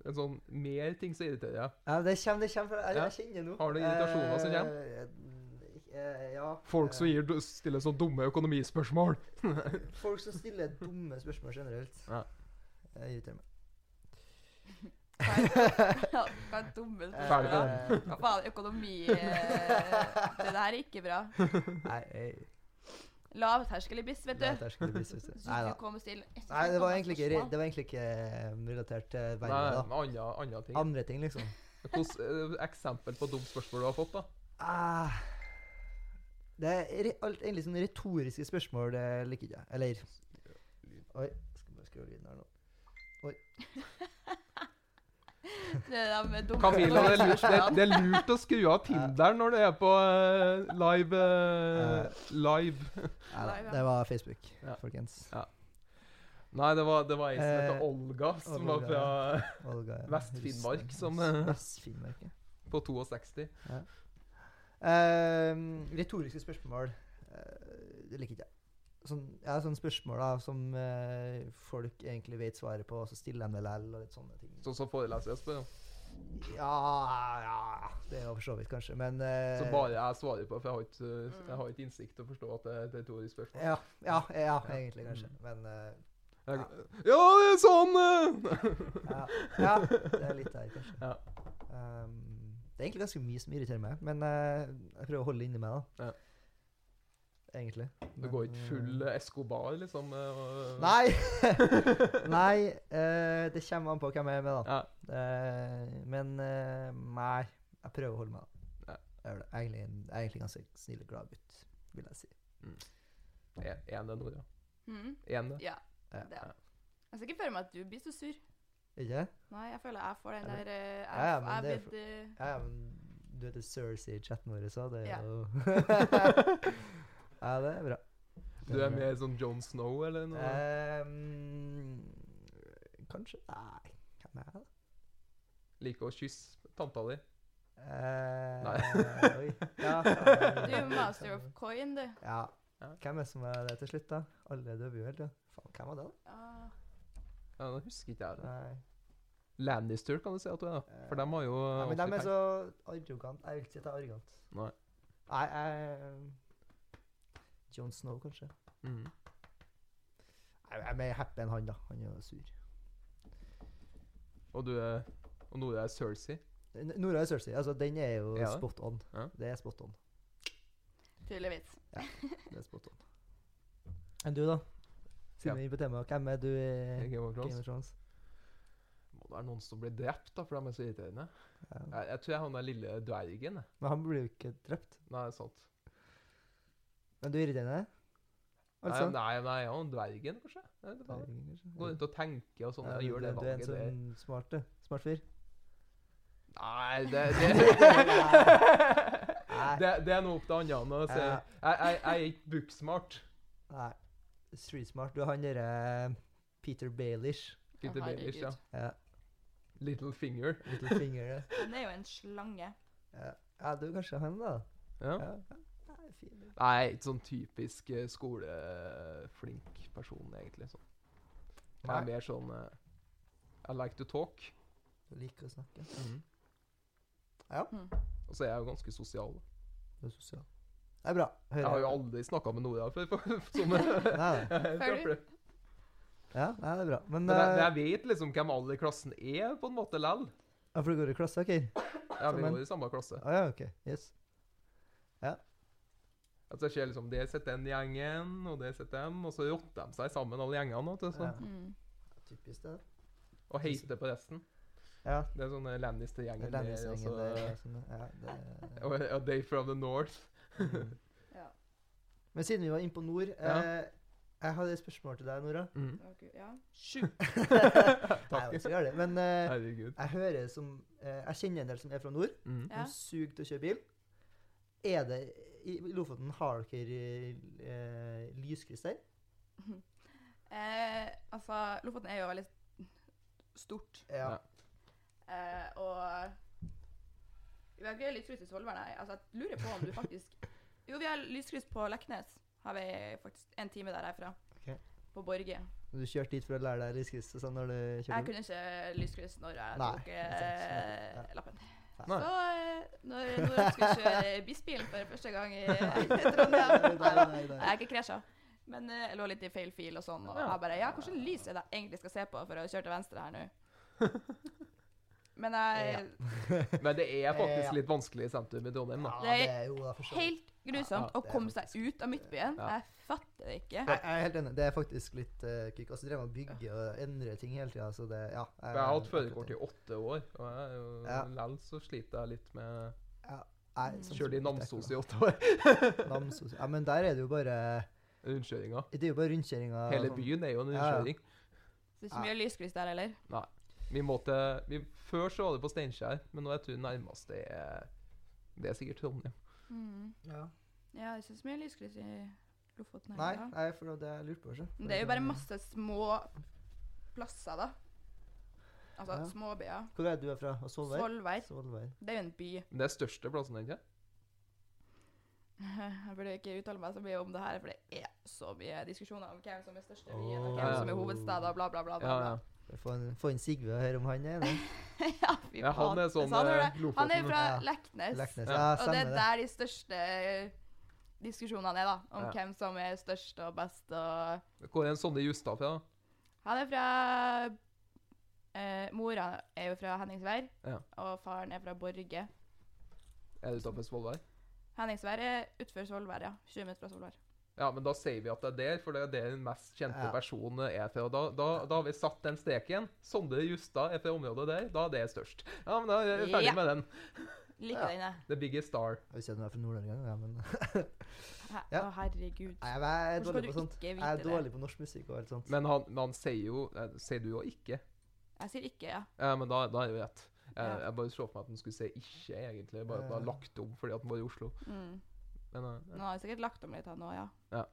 En sånn mer ting som irriterer deg?
Ja, det kommer, det kommer Jeg, jeg kjenner nå.
Har du irritasjoner som
kommer? Ja.
Folk som
eh,
gir, stiller sånne dumme økonomispørsmål. [LAUGHS]
Folk som stiller dumme spørsmål generelt.
Ja.
Jeg irriterer meg.
Hva [LAUGHS] er, dumme
Eh,
spørsmål? Hva faen, økonomi eh, Det der er ikke bra.
Nei, jeg,
Lavterskel i BIS, vet du.
Nei, vet du. Nei da. Nei, det var egentlig ikke, det var egentlig ikke eh, relatert til
Nei,
verden, da.
andre, andre ting.
Andre ting, liksom.
Hvilket eksempel på dumt spørsmål du har fått, da?
Ah, det er re alt, egentlig sånne retoriske spørsmål det liker ikke jeg. Eller Oi, skal bare skru lyden her nå. [LAUGHS]
Det der med
Camilla, det er, lurt, det, det er lurt å skru av Tinderen når du er på uh, live Uh, Live.
Ja.
det var Facebook,
Ja.
folkens.
Nei, det var, det var ei som heter
Eh,
Olga, som
Olga,
var fra
Olga, ja.
Vest-Finnmark, som, eh,
Vest-Finnmark, ja.
på 62.
Ehm, retoriske spørsmål uh, Det liker ikke jeg. Sånn, ja, sånne spørsmål da, som uh, folk egentlig vet svaret på, og så stiller de det likevel, og litt sånne ting.
Sånn som jeg spør.
Ja, ja Det er jo for så vidt, kanskje, men eh,
Så bare jeg svarer på, for jeg har ikke, jeg har ikke innsikt til å forstå at det er et retorisk spørsmål.
ja, ja, ja, egentlig, kanskje. Men eh,
Jeg, ja, det er sånn! eh!»
ja, ja, det er litt der, kanskje.
Ja.
Det er egentlig ganske mye som irriterer meg, men eh, jeg prøver å holde det inni meg, da.
Ja.
Egentlig.
Du går ikke full
eh,
Escobar, liksom? eh, og-
Nei! [LAUGHS] nei, eh, det kommer an på hvem jeg er med, da.
Ja.
Eh, men eh, nei, jeg prøver å holde meg. da.
Ja.
Jeg gjør det. Jeg er egentlig en jeg er egentlig ganske snill og glad gutt, vil jeg si.
En, en det, Nora.
Mhm.
En det.
Ja,
Ja.
det er Jeg ser ikke for meg at du blir så sur.
Ikke?
Nei, jeg føler jeg får den der eh, Jeg,
Ja, ja, men
jeg
det er
blitt eh,
Ja, men du heter Cersei i chatten vår, så det er
Ja.
jo [LAUGHS] Ja, det er bra.
Du er mer sånn John Snow, eller noe?
Ehm, kanskje Nei, hvem er jeg, da?
Liker å kysse tanta di?
Eh,
Nei.
oi. [LAUGHS] Ja,
Du
faen.
er master of coin, du.
ja.
Ja.
Hvem er det som er det til slutt, da? Alle døde jo helt, ja. Faen, hvem var det, da?
Ah,
Ja, Nå husker ikke jeg det.
Nei.
Lannister kan du si at du er, da. For dem har jo
Nei, men
dem
de er så arrogant. Jeg vil ikke si at jeg er arrogant.
Nei.
Nei, jeg John Snow, kanskje.
Mhm.
Nei, Jeg er mer happy enn han, da. Han er jo sur.
Og du er Og Nora er Cersei.
Nora er Cersei. Altså, den er jo
ja.
spot on.
Ja.
Det er spot on.
tydeligvis.
Ja, Det er spot on. [LAUGHS] Enn du, da? Siden vi er på temaet, hvem er du i
Game of
Game of Thrones?
Må det være noen som blir drept, da, for de er så irriterende.
Ja.
Jeg, jeg tror jeg han er lille dvergen. jeg.
Men han blir jo ikke drept.
Nei, er sant.
Men du er irriterende? Altså?
Nei, nei, nei, ja, dvergen, kanskje?
Dvergen, kanskje?
Går rundt og tenker og sånn.
Ja,
gjør det
valget. du er en sånn smart. Smart fyr.
Nei, det [LAUGHS] det, [LAUGHS] det, det er noe opp til andre. Jeg, jeg, jeg er ikke booksmart.
Nei. Street smart. Du er han derre Peter Baelish.
Peter Baelish, ja.
Ja.
Little finger.
Little finger. ja. [LAUGHS]
Han er jo en slange.
Ja. ja, du er kanskje han, da.
Ja.
Ja. ja. Nei, fin.
Nei, ikke sånn typisk eh, skoleflink person, egentlig. Sånn. Jeg er mer sånn uh, I like to talk.
Du liker å snakke.
Mm.
Og så er jeg jo ganske sosial.
Du er sosial. Det er bra. Hører
Jeg har jo aldri snakka med Nora før. for- [LAUGHS]
Nei, nei.
Jeg det.
Ja, nei, det er bra. Men,
Men jeg,
eh,
jeg vet liksom hvem alle i klassen er, på en måte lell.
ja, for du går i klasse, OK?
Ja, vi går i samme klasse.
Ah, ja, OK. Yes.
Altså jeg ser liksom Der sitter den gjengen, og der sitter dem, og så rotter de seg sammen, alle gjengene. vet du,
Ja.
Mm.
typisk det.
Og heiter på resten.
Ja.
Det er sånne Lannister-gjengen der. og
der. og sånn, Ja, det, [LAUGHS]
Og A Day from the North.
Mm. [LAUGHS]
Ja.
Men siden vi var inne på nord
Ja.
eh, Jeg hadde et spørsmål til deg, Nora.
Mm.
Okay, ja.
Sjukt. [LAUGHS]
Nei, [LAUGHS] jeg det. Men eh,
Herregud.
jeg hører som eh, Jeg kjenner en del som er fra nord.
Mm.
Ja.
Som suger til å kjøre bil. Er det I Lofoten har dere eh, lyskryss der?
Eh, altså, Lofoten er jo veldig stort.
Ja.
Ja.
Eh, og Vi har ikke lyskryss i Svolvær, nei. Altså, jeg lurer på om du faktisk Jo, vi har lyskryss på Leknes. Har vi faktisk en time der herfra.
Okay.
På Borge.
Du kjørte dit for å lære deg lyskryss sånn når du
Jeg
kjørte bil?
kunne ikke lyskryss når jeg
Nei,
tok eh, [LAUGHS]
ja.
lappen.
Nei.
Så eh, når jeg skulle kjøre Bisbilen for første gang i [LAUGHS] Trondheim
Nei,
jeg er ikke krasja. Men eh, jeg lå litt i feil fil og sånn, og jeg bare Ja, hvilket lys er det jeg egentlig skal se på for å kjøre til venstre her nå? [LAUGHS] Men jeg [LAUGHS]
Men det er faktisk litt vanskelig i sentrum i Trondheim, da.
Ja,
Det er
jo.
Helt grusomt
Ja,
å komme seg ut av Midtbyen.
Ja.
Jeg fatter det ikke.
Jeg, jeg er helt enig. Det er faktisk litt uh, kick. Altså, drev med å bygge og endre ting hele tida, så det Ja.
Jeg har hatt førerkort i åtte år, og jeg
Ja.
lell så sliter jeg litt med
ja.
Sånn
Kjørte i Namsos i åtte år. [LAUGHS] [LAUGHS]
Namsos. Ja, men der er det jo bare
Rundkjøringa.
Det er jo bare rundkjøringa.
Hele
sånn-
byen er jo en rundkjøring.
ja. Det er ikke mye lyskryss der heller.
Vi måtte, vi, før så var det på Steinkjer, men nå jeg tror nærmest det er Det er sikkert Trondheim.
Mm.
Ja.
Ja, det er mye lyskryss i Lofoten.
Nei, nei, for det jeg lurte på. Ikke?
Det er jo bare masse små plasser, da. Altså
Ja.
småbyer.
Hvor er du er fra? Solveig? Solveig.
Det er jo en by.
Det er største plassen, ikke [LAUGHS]
Jeg burde ikke uttale meg så mye om det her, for det er så mye diskusjoner om hvem som er største byen, og hvem som er hovedstad, og bla, bla, bla. bla,
Ja,
bla.
ja.
En, få inn Sigve og høre om han er enig. [LAUGHS]
ja, fy
ja han er sånn
han,
eh,
det. han er fra
Ja.
Leknes,
Leknes.
Ja.
Ja,
og det er
det.
der de største eh, diskusjonene er, da. Om
Ja.
hvem som er størst og best og
Hvor er en Sonny Justad fra?
Han er fra eh, Mora er jo fra Henningsvær,
Ja.
og faren er fra Borge.
Er det utafor Svolvær?
Henningsvær er utenfor Svolvær, ja. 20 minutter fra Svolvær.
Ja, men da sier vi at det er der, for det er der den mest kjente
Ja.
personen er fra. Da, da, da har vi satt den streken. Sondre Justad er fra området der. Da er det størst. Ja, men da er vi ferdig
Ja.
med den.
Liker
Ja.
den, jeg.
The biggest star.
Jeg visste du er fra Nord-Norge engang, ja, men Ja.
Å, herregud.
Nei, jeg er
Hvorfor
dårlig på sånt.
ikke
Jeg
er
er
det?
dårlig på norsk musikk og alt sånt.
Men han, han sier jo eh, Sier du jo ikke?
Jeg sier ikke, ja.
Ja, men da, da er det rett. Jeg, jeg bare så for meg at han skulle si ikke, egentlig. Bare at han har lagt om fordi at han var i Oslo.
Mm.
Men eh,
Nå har jeg sikkert lagt om litt, han òg, ja.
Ja.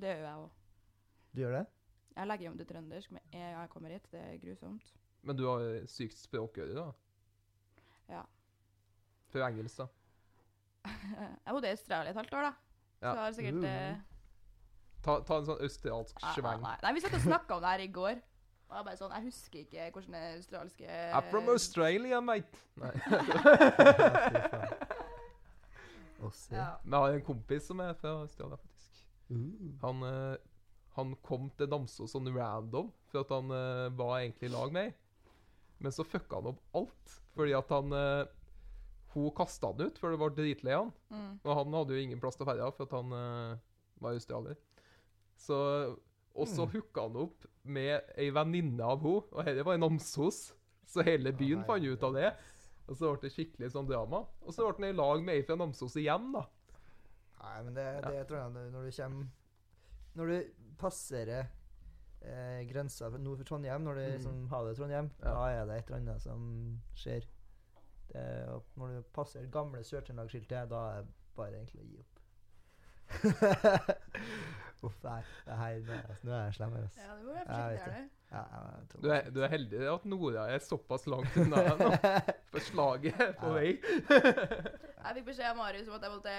Det gjør jeg òg.
Du gjør det?
Jeg legger om til trøndersk med en gang jeg kommer hit. Det er grusomt.
Men du har sykt språkøre, da?
Ja.
For engelsk, da? [LAUGHS]
Jeg bodde i Australia et halvt år, da. Så
Ja.
jeg har sikkert
Uh.
eh,
Ta, ta en sånn australsk
nei, nei,
sveng.
nei. nei, vi satt og snakka om det her i går. Og jeg bare sånn, jeg husker ikke hvordan det australske
I'm from Australia, mate. Nei. [LAUGHS]
Oss, ja.
Ja.
Men jeg har en kompis som er fra Australia, faktisk.
Mm.
Han, eh, han kom til Namsos sånn random, for at han eh, var egentlig i lag med ei. Men så fucka han opp alt, fordi at han eh, Hun kasta han ut, for det var dritlei han.
Mm.
Og han hadde jo ingen plass til å dra, for at han var australier. Så, og så
Mm.
hooka han opp med ei venninne av henne, og dette var i Namsos. Så hele byen fant ut av det. Og så ble det skikkelig sånn drama. Og så ble han i lag med ei fra Namsos igjen, da.
Nei, men det, det tror jeg det- når du kommer Når du passerer eh, grensa for- nord for Trondheim, når du
Mm.
liksom har det i Trondheim,
Ja.
da er det et eller annet som skjer. Det, når du passerer gamle Sør-Trøndelag-skiltet, da er det bare egentlig å gi opp. [LAUGHS] Uff, nei. Det her, nå er jeg- nå er jeg slem her, altså.
Ja, det må være
Jeg
forsiktig du.
Ja,
Du er, du er heldig at Nora er såpass langt unna [LAUGHS] nå. For slaget er på vei. [LAUGHS]
Jeg fikk beskjed av Marius om at jeg måtte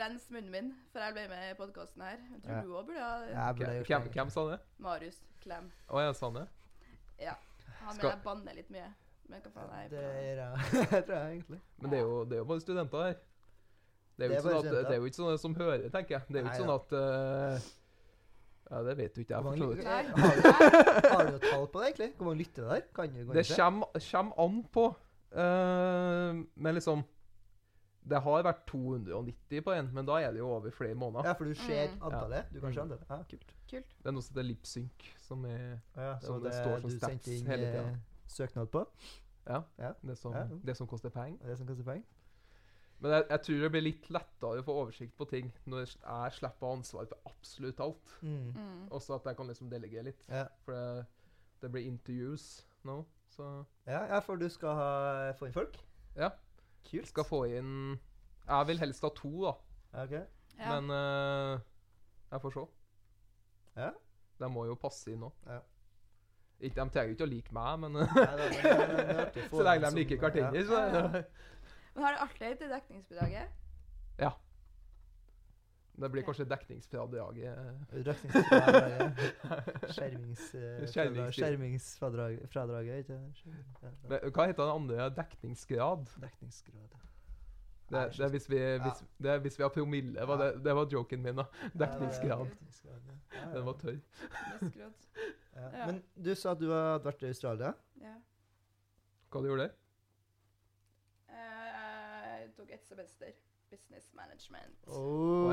rense munnen min før jeg ble med i podkasten her. Jeg tror
Ja.
du òg burde ha
Hvem, hvem, sa det?
Marius Klem.
Å, jeg sa det?
Han
Skal-
vil jeg banne litt mye. Men hva faen er jeg
Det Er, jeg, [LAUGHS] tror jeg egentlig.
Men det er jo, det er jo bare studenter her. Det er jo
er
ikke sånn at, det er jo ikke sånn som hører, tenker jeg. Det er jo ikke
Nei,
sånn at eh, Ja, det vet du ikke jeg.
Hvor
for så
mange,
vidt.
Nei.
har, du, har du noe tall på det, egentlig? Hvor mange lytter der? Kan du gå
Det kommer, kommer an på. eh, men liksom Det har vært 290 på en, men da er det jo over flere måneder.
Ja, for du ser
Mm.
antallet? Du kan se
Mm.
antallet? Ja, kult.
Kult.
Det er noe som heter lipsync, som er
Ja,
Som
og
det
det,
står som
du
stats
sendte inn
hele tiden.
eh, søknad på?
ja,
Ja.
det, som,
Ja.
det som koster penger.
Er det som koster penger?
Men jeg, jeg tror det blir litt lettere å få oversikt på ting når jeg slipper ansvaret for absolutt alt.
Mm.
Mm.
Også at jeg kan liksom delegere litt.
Ja.
For det, det blir interviews nå, så
Ja, ja, for du skal ha, få inn folk?
Ja.
Kult.
skal få inn Jeg vil helst ha to, da.
Okay.
Ja.
Men uh, jeg får se.
Ja.
De må jo passe inn nå.
Ja.
Ikke, de trenger jo ikke å like meg, men [LAUGHS] så lenge de liker Kartinger, så. [LAUGHS]
Men har du alltid til dekningsbidraget?
Det blir kanskje dekningsfradraget.
Dekningsfradraget. Skjermings, eh,
Skjermings-
Skjermingsfradraget, ikke Skjerm- ja, ja.
Men Hva heter den andre? Dekningsgrad?
Dekningsgrad.
Det, det, er hvis vi, hvis, det er hvis vi har promille. Var det, det var joken min, da. Dekningsgrad.
Ja. Ja, ja.
Den var tørr.
Ja.
Ja.
Men du sa at du hadde vært i Australia.
Ja.
Hva du gjorde der?
Tok et semester. Business management.
Oh.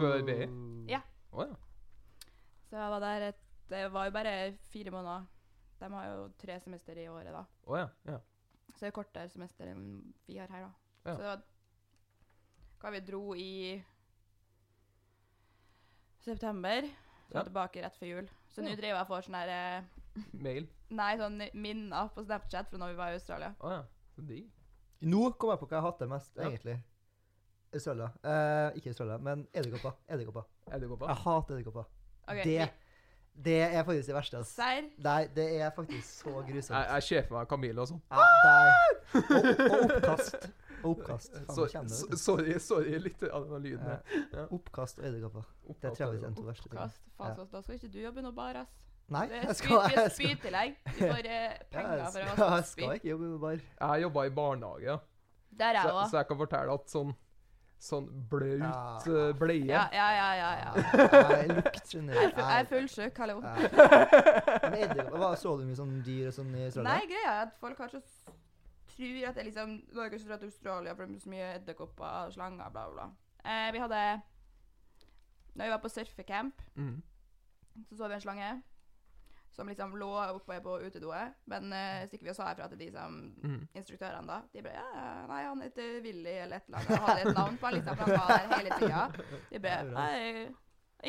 Før BI?
Ja.
Oh, ja.
Så jeg var der et Det var jo bare fire måneder. De har jo tre semester i året, da.
Oh, ja. ja.
Så det er kortere semester enn vi har her, da.
Ja.
Så det var Hva vi dro i september. Så
Ja.
tilbake rett før jul. Så nå driver jeg og får sånn her, eh,
Mail.
Nei, sånn minner på Snapchat fra når vi var i Australia.
Oh, ja. Så digg.
Nå kom jeg på hva jeg hater mest,
Ja.
egentlig. Australia. Eh, ikke Australia, men edderkopper. Edderkopper. Jeg hater edderkopper.
Okay.
Det, det er faktisk det verste. Altså.
Serr?
Nei, det er faktisk så grusomt.
Jeg, jeg ser for meg Camille og sånn.
Ja. Og, og oppkast. Og oppkast. Faen,
Så,
nå
så, sorry, sorry litt av den lyden. der.
Ja. Oppkast og edderkopper. Det tror jeg er de to verste tingene.
Da skal ikke du jobbe noe bar, ass.
Nei, jeg skal,
Det er spytillegg. Du får eh, penger for å
jeg skal ikke jobbe med bar.
Jeg jobba i barnehage, ja.
Der er jeg
så,
òg.
så jeg kan fortelle at sånn Sånn blaut
Ja.
eh, bleie
Ja, ja, ja, ja. ja. [LAUGHS]
Nei, lukt
Jeg er fu- jeg er fullsjuk, hallo.
Ja. Men edderkopper, hva, Så du mye sånn dyr og sånn i Australia?
Nei, greia er at folk har så tror at det er liksom Norge som drar til Australia for det er så mye edderkopper og slanger, bla, bla, bla. Eh, vi hadde Når vi var på surfecamp,
Mm.
så så vi en slange som liksom lå oppe på utedoet. Men uh, stikk vi og sa ifra til de som
mm.
instruktørene da. De bare ja, nei, han heter Willy eller et eller annet. Han hadde et navn på han, liksom, for han var der hele tida. De bare nei,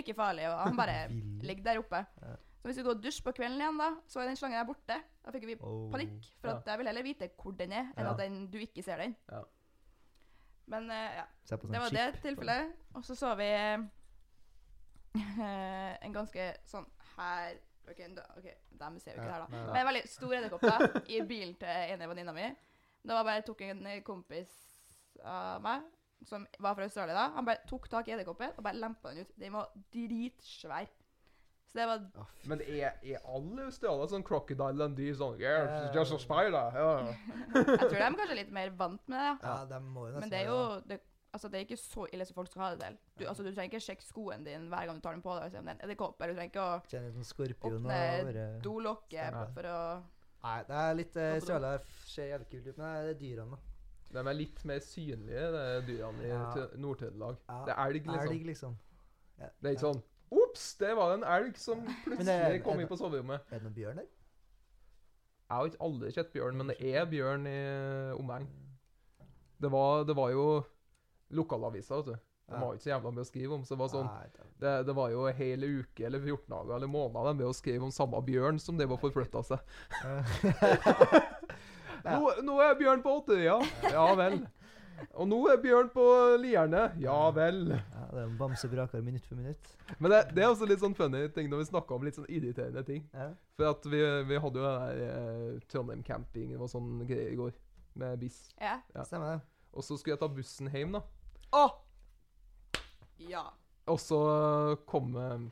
ikke farlig. Og han bare ligger der oppe.
Ja.
Så hvis vi går og dusjer på kvelden igjen, da, så er den slangen der borte. Da fikk vi
Oh.
panikk. For at jeg vil heller vite hvor den er, enn
Ja.
at den, du ikke ser den.
Ja.
Men uh, ja,
sånn
det var
chip.
det tilfellet. Og så så vi uh, [LAUGHS] en ganske sånn her OK, da, ok, dem ser vi ikke
Ja,
her, da.
nei, nei.
Men litt veldig stor edderkopper i bilen til ene venninna mi. Da var bare tok en kompis av meg, som var fra Australia da, han bare tok tak i edderkoppen og bare lempa den ut. Den var dritsvær. Så det var
oh,
Men er, er alle australiere sånn crocodile Dundee on yeah, it's just a spider? Yeah. [LAUGHS]
Jeg tror de er kanskje litt mer vant med det, ja.
Ja, de må jo nesten
Men det er jo det, altså det er ikke så ille som folk skal ha det til. Du, altså, du trenger ikke sjekke skoen din hver gang du tar den på deg. og se om det er en edderkopp, eller Du trenger ikke å
sånn
åpne
bare
dolokket for å
Nei, det er litt
uh.
Australia ser jævlig kult ut, men det er dyrene, da.
De er litt mer synlige, de dyrene i
Ja.
Tø- Nord-Trøndelag.
Ja,
Det er elg, liksom.
Elg, liksom. Ja,
Det er ikke sånn Ops, det var en elg som plutselig
er-
kom inn på soverommet.
Er det noen bjørn der?
Jeg har ikke aldri sett bjørn, men det er bjørn i omegn. Det det var jo lokalaviser, vet du. De har ikke så jævla mye å skrive om. så Det var sånn,
det-
det, var jo en hel uke eller 14 dager eller måneder de med å skrive om samme bjørn som det var forflytta seg. [LAUGHS] Nå, nå er bjørn på Åtterøya. Ja vel. Og nå er bjørn på Lierne. Ja vel.
ja, det er en bamsebraker minutt for minutt.
Men det, det er også litt sånn funny ting når vi snakker om litt sånn irriterende ting.
Ja.
For at vi, vi hadde jo den der eh, Trondheim camping og sånn greier i går. Med biss.
Ja.
Ja.
Stemmer det.
Og så skulle jeg ta bussen hjem, da.
Å! Ja.
Og så kom eh,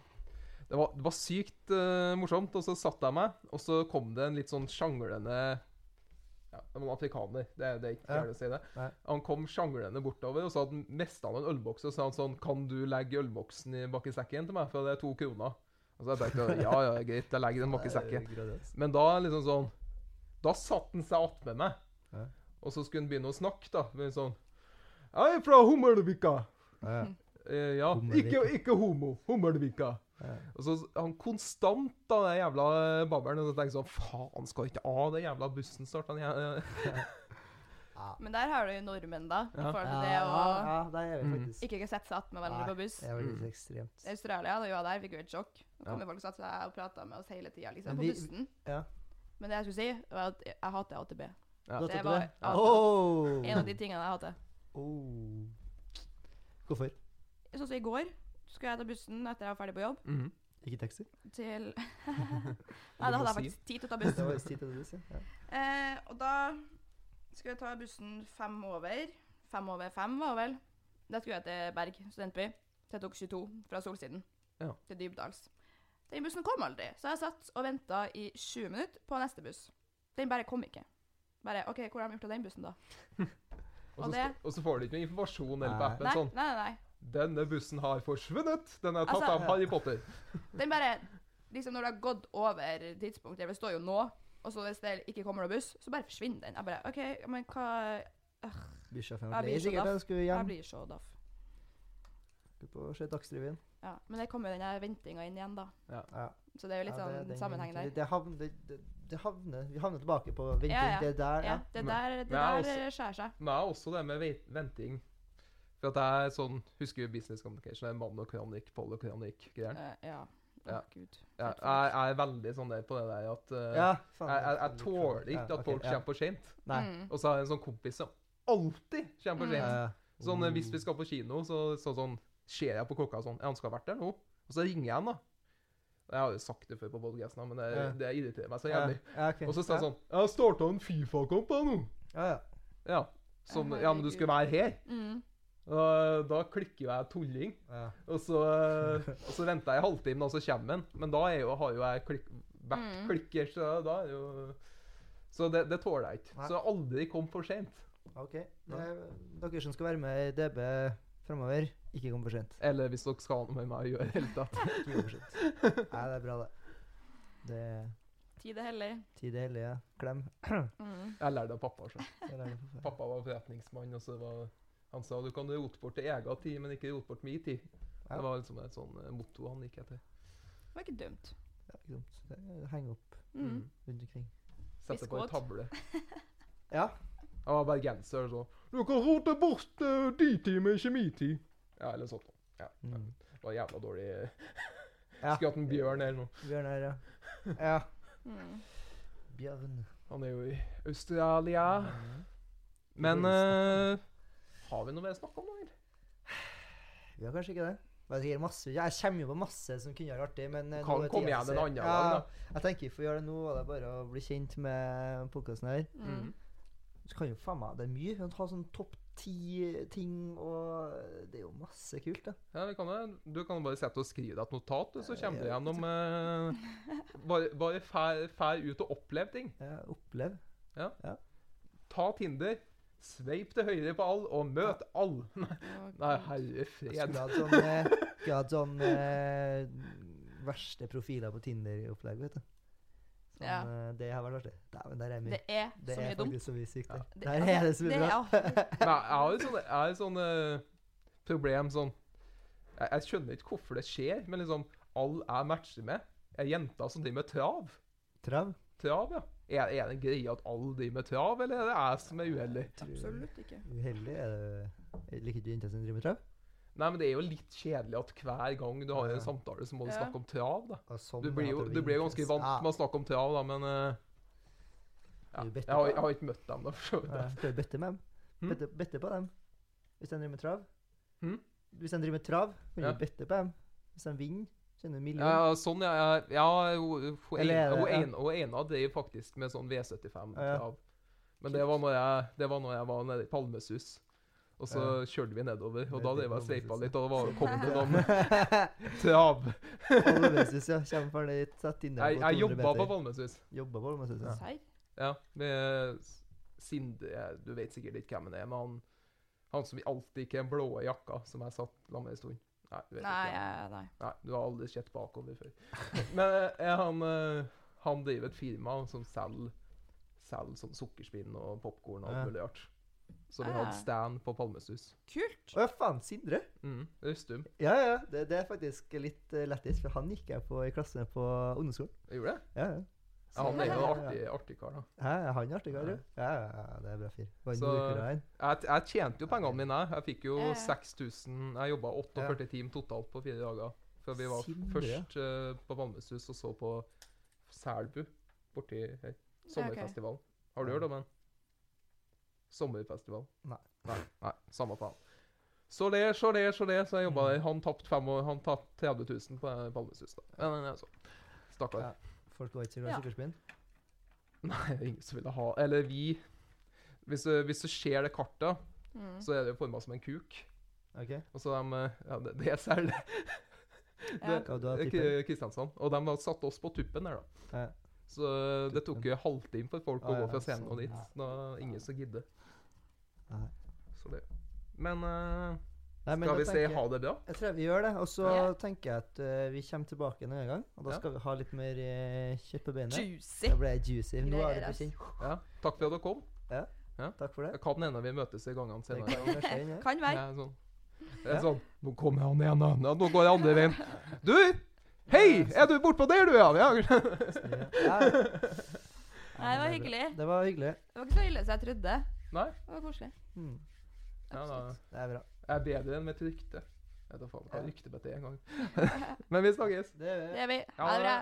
Det var, det var sykt uh, morsomt. Og så satt jeg meg, og så kom det en litt sånn sjanglende ja, Det var en afrikaner. Det, det er ikke gærent å si det.
Nei.
Han kom sjanglende bortover, og så hadde han mista en ølboks. Og sa han sånn Kan du legge ølboksen i bak i sekken til meg, for det er to kroner? Og så jeg tenkte ja, ja, greit, jeg legger den bak i sekken.
Grådig,
Men da liksom sånn Da satte han seg attmed meg.
Ja.
Og så skulle han begynne å snakke, da. Sånn Jeg er fra Hummelvika.
Ja.
Eh, ja. Ikke, ikke homo. Hummelvika.
Ja.
Og så han konstant da, den jævla babbelen. Og så tenker jeg sånn Faen, skal ikke av den jævla bussen snart? [LAUGHS]
Men der har du jo nordmenn, da. I
Ja.
forhold til det å
ja, ja, der er
Mm.
faktisk.
ikke sette seg attmed hverandre på buss.
Det er
veldig
ekstremt.
I Australia, da vi var der, fikk vi et sjokk. Da kom
Ja.
folk satte seg og prata med oss hele tida, liksom, på bussen.
ja.
Men det jeg skulle si, var at jeg hater AtB.
Ja.
Det var- ja.
Oh.
En av de tingene jeg hater.
Oh. Hvorfor?
Sånn som i går, skulle jeg ta bussen etter jeg var ferdig på jobb,
Mhm.
Ikke taxi?
til [LAUGHS] Nei, da hadde jeg faktisk tid til å ta
Det
bussen.
var tid til å ta bussen, ja.
Eh, og da skulle jeg ta bussen fem over. Fem over fem, var det vel. Da skulle jeg til Berg studentby. Jeg tok 22 fra Solsiden
Ja.
til Dybdals. Den bussen kom aldri, så jeg satt og venta i 20 minutter på neste buss. Den bare kom ikke. Bare OK, hvor har de gjort av den bussen, da? [LAUGHS]
Og,
Og
så,
det-
sk- og så får du ikke noe informasjon eller på appen
Nei,
sånn
nei, nei. nei.
Denne bussen har forsvunnet. Den er tatt
Altså-
av Harry Potter. [LAUGHS]
Den bare Liksom når det har gått over tidspunktet, det står jo nå, og så hvis det ikke kommer noen buss, så bare forsvinner den. Jeg bare OK, men hva
Bussjåføren
Jeg blir så daff.
da.
Jeg blir så daff.
Skal på å se Dagsrevyen.
Ja, men det kommer jo den ventinga inn igjen, da.
Ja. Ja.
Så det er jo litt
Ja, det-
sånn sammenheng der.
Det, det, havner, det, det, havner, vi havner tilbake på venting.
Ja, ja.
Det der,
Ja,
ja.
det der, det der
er
skjærer seg.
Men det er også det med venting. For at det er sånn Husker du Business Communication? Det er mann og kronikk, poll og kronikk-greier.
Eh, ja. Gud.
Ja, jeg, jeg er veldig sånn der på det der at uh,
Ja, faen,
jeg, jeg, jeg tåler ikke
Ja,
at folk
ja.
kommer for
seint.
Mm.
Og så har jeg en sånn kompis som alltid kommer for
Mm.
Ja, ja.
Sånn, eh, Hvis
Oh.
vi skal på kino, så, så sånn, ser jeg på klokka sånn han skal ha vært der nå. Og så ringer jeg han, da. Jeg har jo sagt det før på podcasten, men det,
Ja.
det irriterer meg så jævlig.
ja, okay.
Og så sa han
Ja.
sånn Jeg har starta en Fifa-kamp jeg nå.
Ja, ja.
Ja. Sånn,
Ja,
men du skulle være her.
Mm.
Og da klikker jo jeg tulling.
ja.
Og så, og så venter jeg en halvtime, og så kommer han. Men da er jo, har jo jeg klik, vært
Mm.
klikker, så da er jo Så det, det tåler jeg ikke.
Nei.
Så aldri kom for sent.
OK. Ja. dere som skal være med i DB fremover, ikke kom for sent.
Eller hvis dere skal ha noe med meg å gjøre i det hele tatt.
Ikke kom for sent. Nei, det er bra, det. Det
Tid er hellig.
tid er hellig, ja. Klem.
Mm.
Jeg lærte av pappa. Så. Pappa var forretningsmann, og så var han sa du kan rote bort egen tid, men ikke rote bort min tid.
Ja.
Det var liksom et sånn eh, motto han gikk etter.
Det var ikke dumt.
Det var ikke dumt. Det Henge opp
Mm.
rundt omkring.
Sette på en
Biskåt.
tavle. [LAUGHS]
Ja.
Han var bergenser og så Du kan rote bort uh, din tid, men ikke min tid. Ja, eller sånt. Ja.
Mm.
Det var jævla dårlig.
Ja.
Skulle hatt en bjørn her Bjørn
her, ja. [LAUGHS] Ja.
Mm.
Bjørn.
Han er jo i Australia.
Mm.
Men uh, har vi noe mer å snakke om nå, eller?
Vi har kanskje ikke det. Jeg, masse, jeg kommer jo på masse som kunne vært artig, men Du
Kan
er
komme igjen en annen
ja,
gang, da.
Jeg tenker vi får gjøre det nå, var det bare å bli kjent med podkasten her.
Mm.
Så kan jo faen meg Det er mye. Å kan ta sånn topp ti ting, og det er jo masse kult, da.
Ja, vi kan det. Du kan bare sette og skrive deg et notat, så kommer du gjennom eh, Bare, bare fær, fær ut og opplev ting.
Ja, opplev. Ja.
Ta Tinder, sveip til høyre på all, og møt all. Nei, [LAUGHS] nei herre
Jeg skulle hatt sånn, eh, skulle hatt sånn eh, verste profiler på Tinder-opplegg, vet du. Sånn,
Ja.
eh, det har vært artig. Dæven, der er mye.
Det er
Det
så
er
mye
faktisk så mye sykt. Der.
Det-
Der
altså,
er det så mye bra. [LAUGHS]
Nei, jeg har jo sånne, jeg har sånne problem sånn jeg, jeg skjønner ikke hvorfor det skjer, men liksom Alle jeg matcher med, er jenter som driver med trav.
Trav?
Trav, ja. Er, er det en greie at alle driver med trav, eller er det jeg som er uheldig?
Absolutt ikke.
Uheldig er det Liker ikke jenter som driver med trav?
Nei, men det er jo litt kjedelig at hver gang du har en samtale, så må du snakke om trav, da.
Sånn,
Du blir jo du blir ganske vant med å snakke om trav, da, men eh, ja. Jeg, har, jeg har ikke møtt dem, da. for så vidt.
Skal jeg bøtte med dem.
Bøtte,
Bette, bette på dem. Hvis de driver med trav.
Hm?
Hvis de driver med trav, kan du bøtte på dem. Hvis de vinner.
Ja, sånn, ja. Ja, hun, ene- drev faktisk med sånn V75
Ja, ja.
trav. Men det var når jeg, det var når jeg var nede i Palmesus. Og så kjørte vi nedover, og da
hadde
drev jeg og sveipa litt, og var kommet det noen trav.
Palmesus, ja. Kommer for dit, sett
Jeg,
på
jeg jobba på. Palmesus.
Jobba på Palmesus, ja.
Ja, med Sinde Du vet sikkert ikke hvem han er, men han, han som alltid ikke er den blå jakka, som jeg satt sammen med en stund. Nei, du vet
Nei,
ikke. hvem.
ja, nei.
Nei, du har aldri sett bakover før. Men er han, eh, han driver et firma som selger selger sånn sukkerspinn og popkorn og alt mulig rart. Så vi
Ah.
hadde stand på Palmesus.
Kult.
Å ja, faen. Sindre?
Mm, Rustum.
Ja, ja. Det, det er faktisk litt uh, lættis, for han gikk jeg på i klassen på ungdomsskolen.
Gjorde det?
Ja, ja.
Ja, han er jo en
Ja, ja.
artig, artig kar, da.
Ja, han er artig, kar? du? Ja, ja, ja, det er bra fyr.
Så- Jeg, jeg tjente jo pengene mine. Jeg fikk jo
Ja, ja.
6000 Jeg jobba 48 timer totalt på fire dager. For vi var
Sindre.
først uh, på Valmesus og så på Selbu borti her. Sommerfestivalen. Har du hørt om den? Sommerfestival.
Nei.
Nei, nei samme faen. Så det, så det, så det. Så jeg jobba der. Han tapte fem år, han tapte 30 000 på Palmesus. Ja, altså. Stakkar.
Ja. Folk var ikke så glad i sukkerspinn.
Nei, det er ingen som ville ha Eller vi Hvis du, hvis du ser det kartet,
Mm.
så er det jo forma som en kuk.
OK?
Og så de Ja, det, det er selv
Ja.
Det,
tippet?
Kristiansand. Og de har satt oss på tuppen der, da.
Ja.
Så eh, det tok jo halvtime for folk å gå fra scenen
sånn,
og dit. Da ingen som gidder. Så det. Men eh,
Nei,
skal vi si
tenker jeg-
ha det bra?
Jeg tror vi gjør det. Og så
yeah.
tenker jeg at uh, vi kommer tilbake en annen gang. Og da
Ja.
skal vi ha litt mer uh, kjøtt på beinet.
Juicy.
Da ble jeg juicy. Nå er det på kinn.
Ja. Takk for at dere kom.
Takk for det.
Det kan hende vi møtes i gangene
Det
senere.
kan hende.
Kan være.
Ja, sånn. Det er
Ja.
sånn Nå kommer han igjen, da. Ja, nå går jeg andre veien. Du! Hei! Er du bortpå der, du, ja? [LAUGHS] ja.
Nei, det var hyggelig.
Det var hyggelig.
Det var ikke så ille som jeg trodde.
Nei.
Det var koselig.
Mm.
Ja, da,
det er bra.
Jeg er bedre enn mitt rykte. Jeg tar rykte på det en gang. [LAUGHS] Men vi snakkes.
Det
gjør vi. Ha det bra.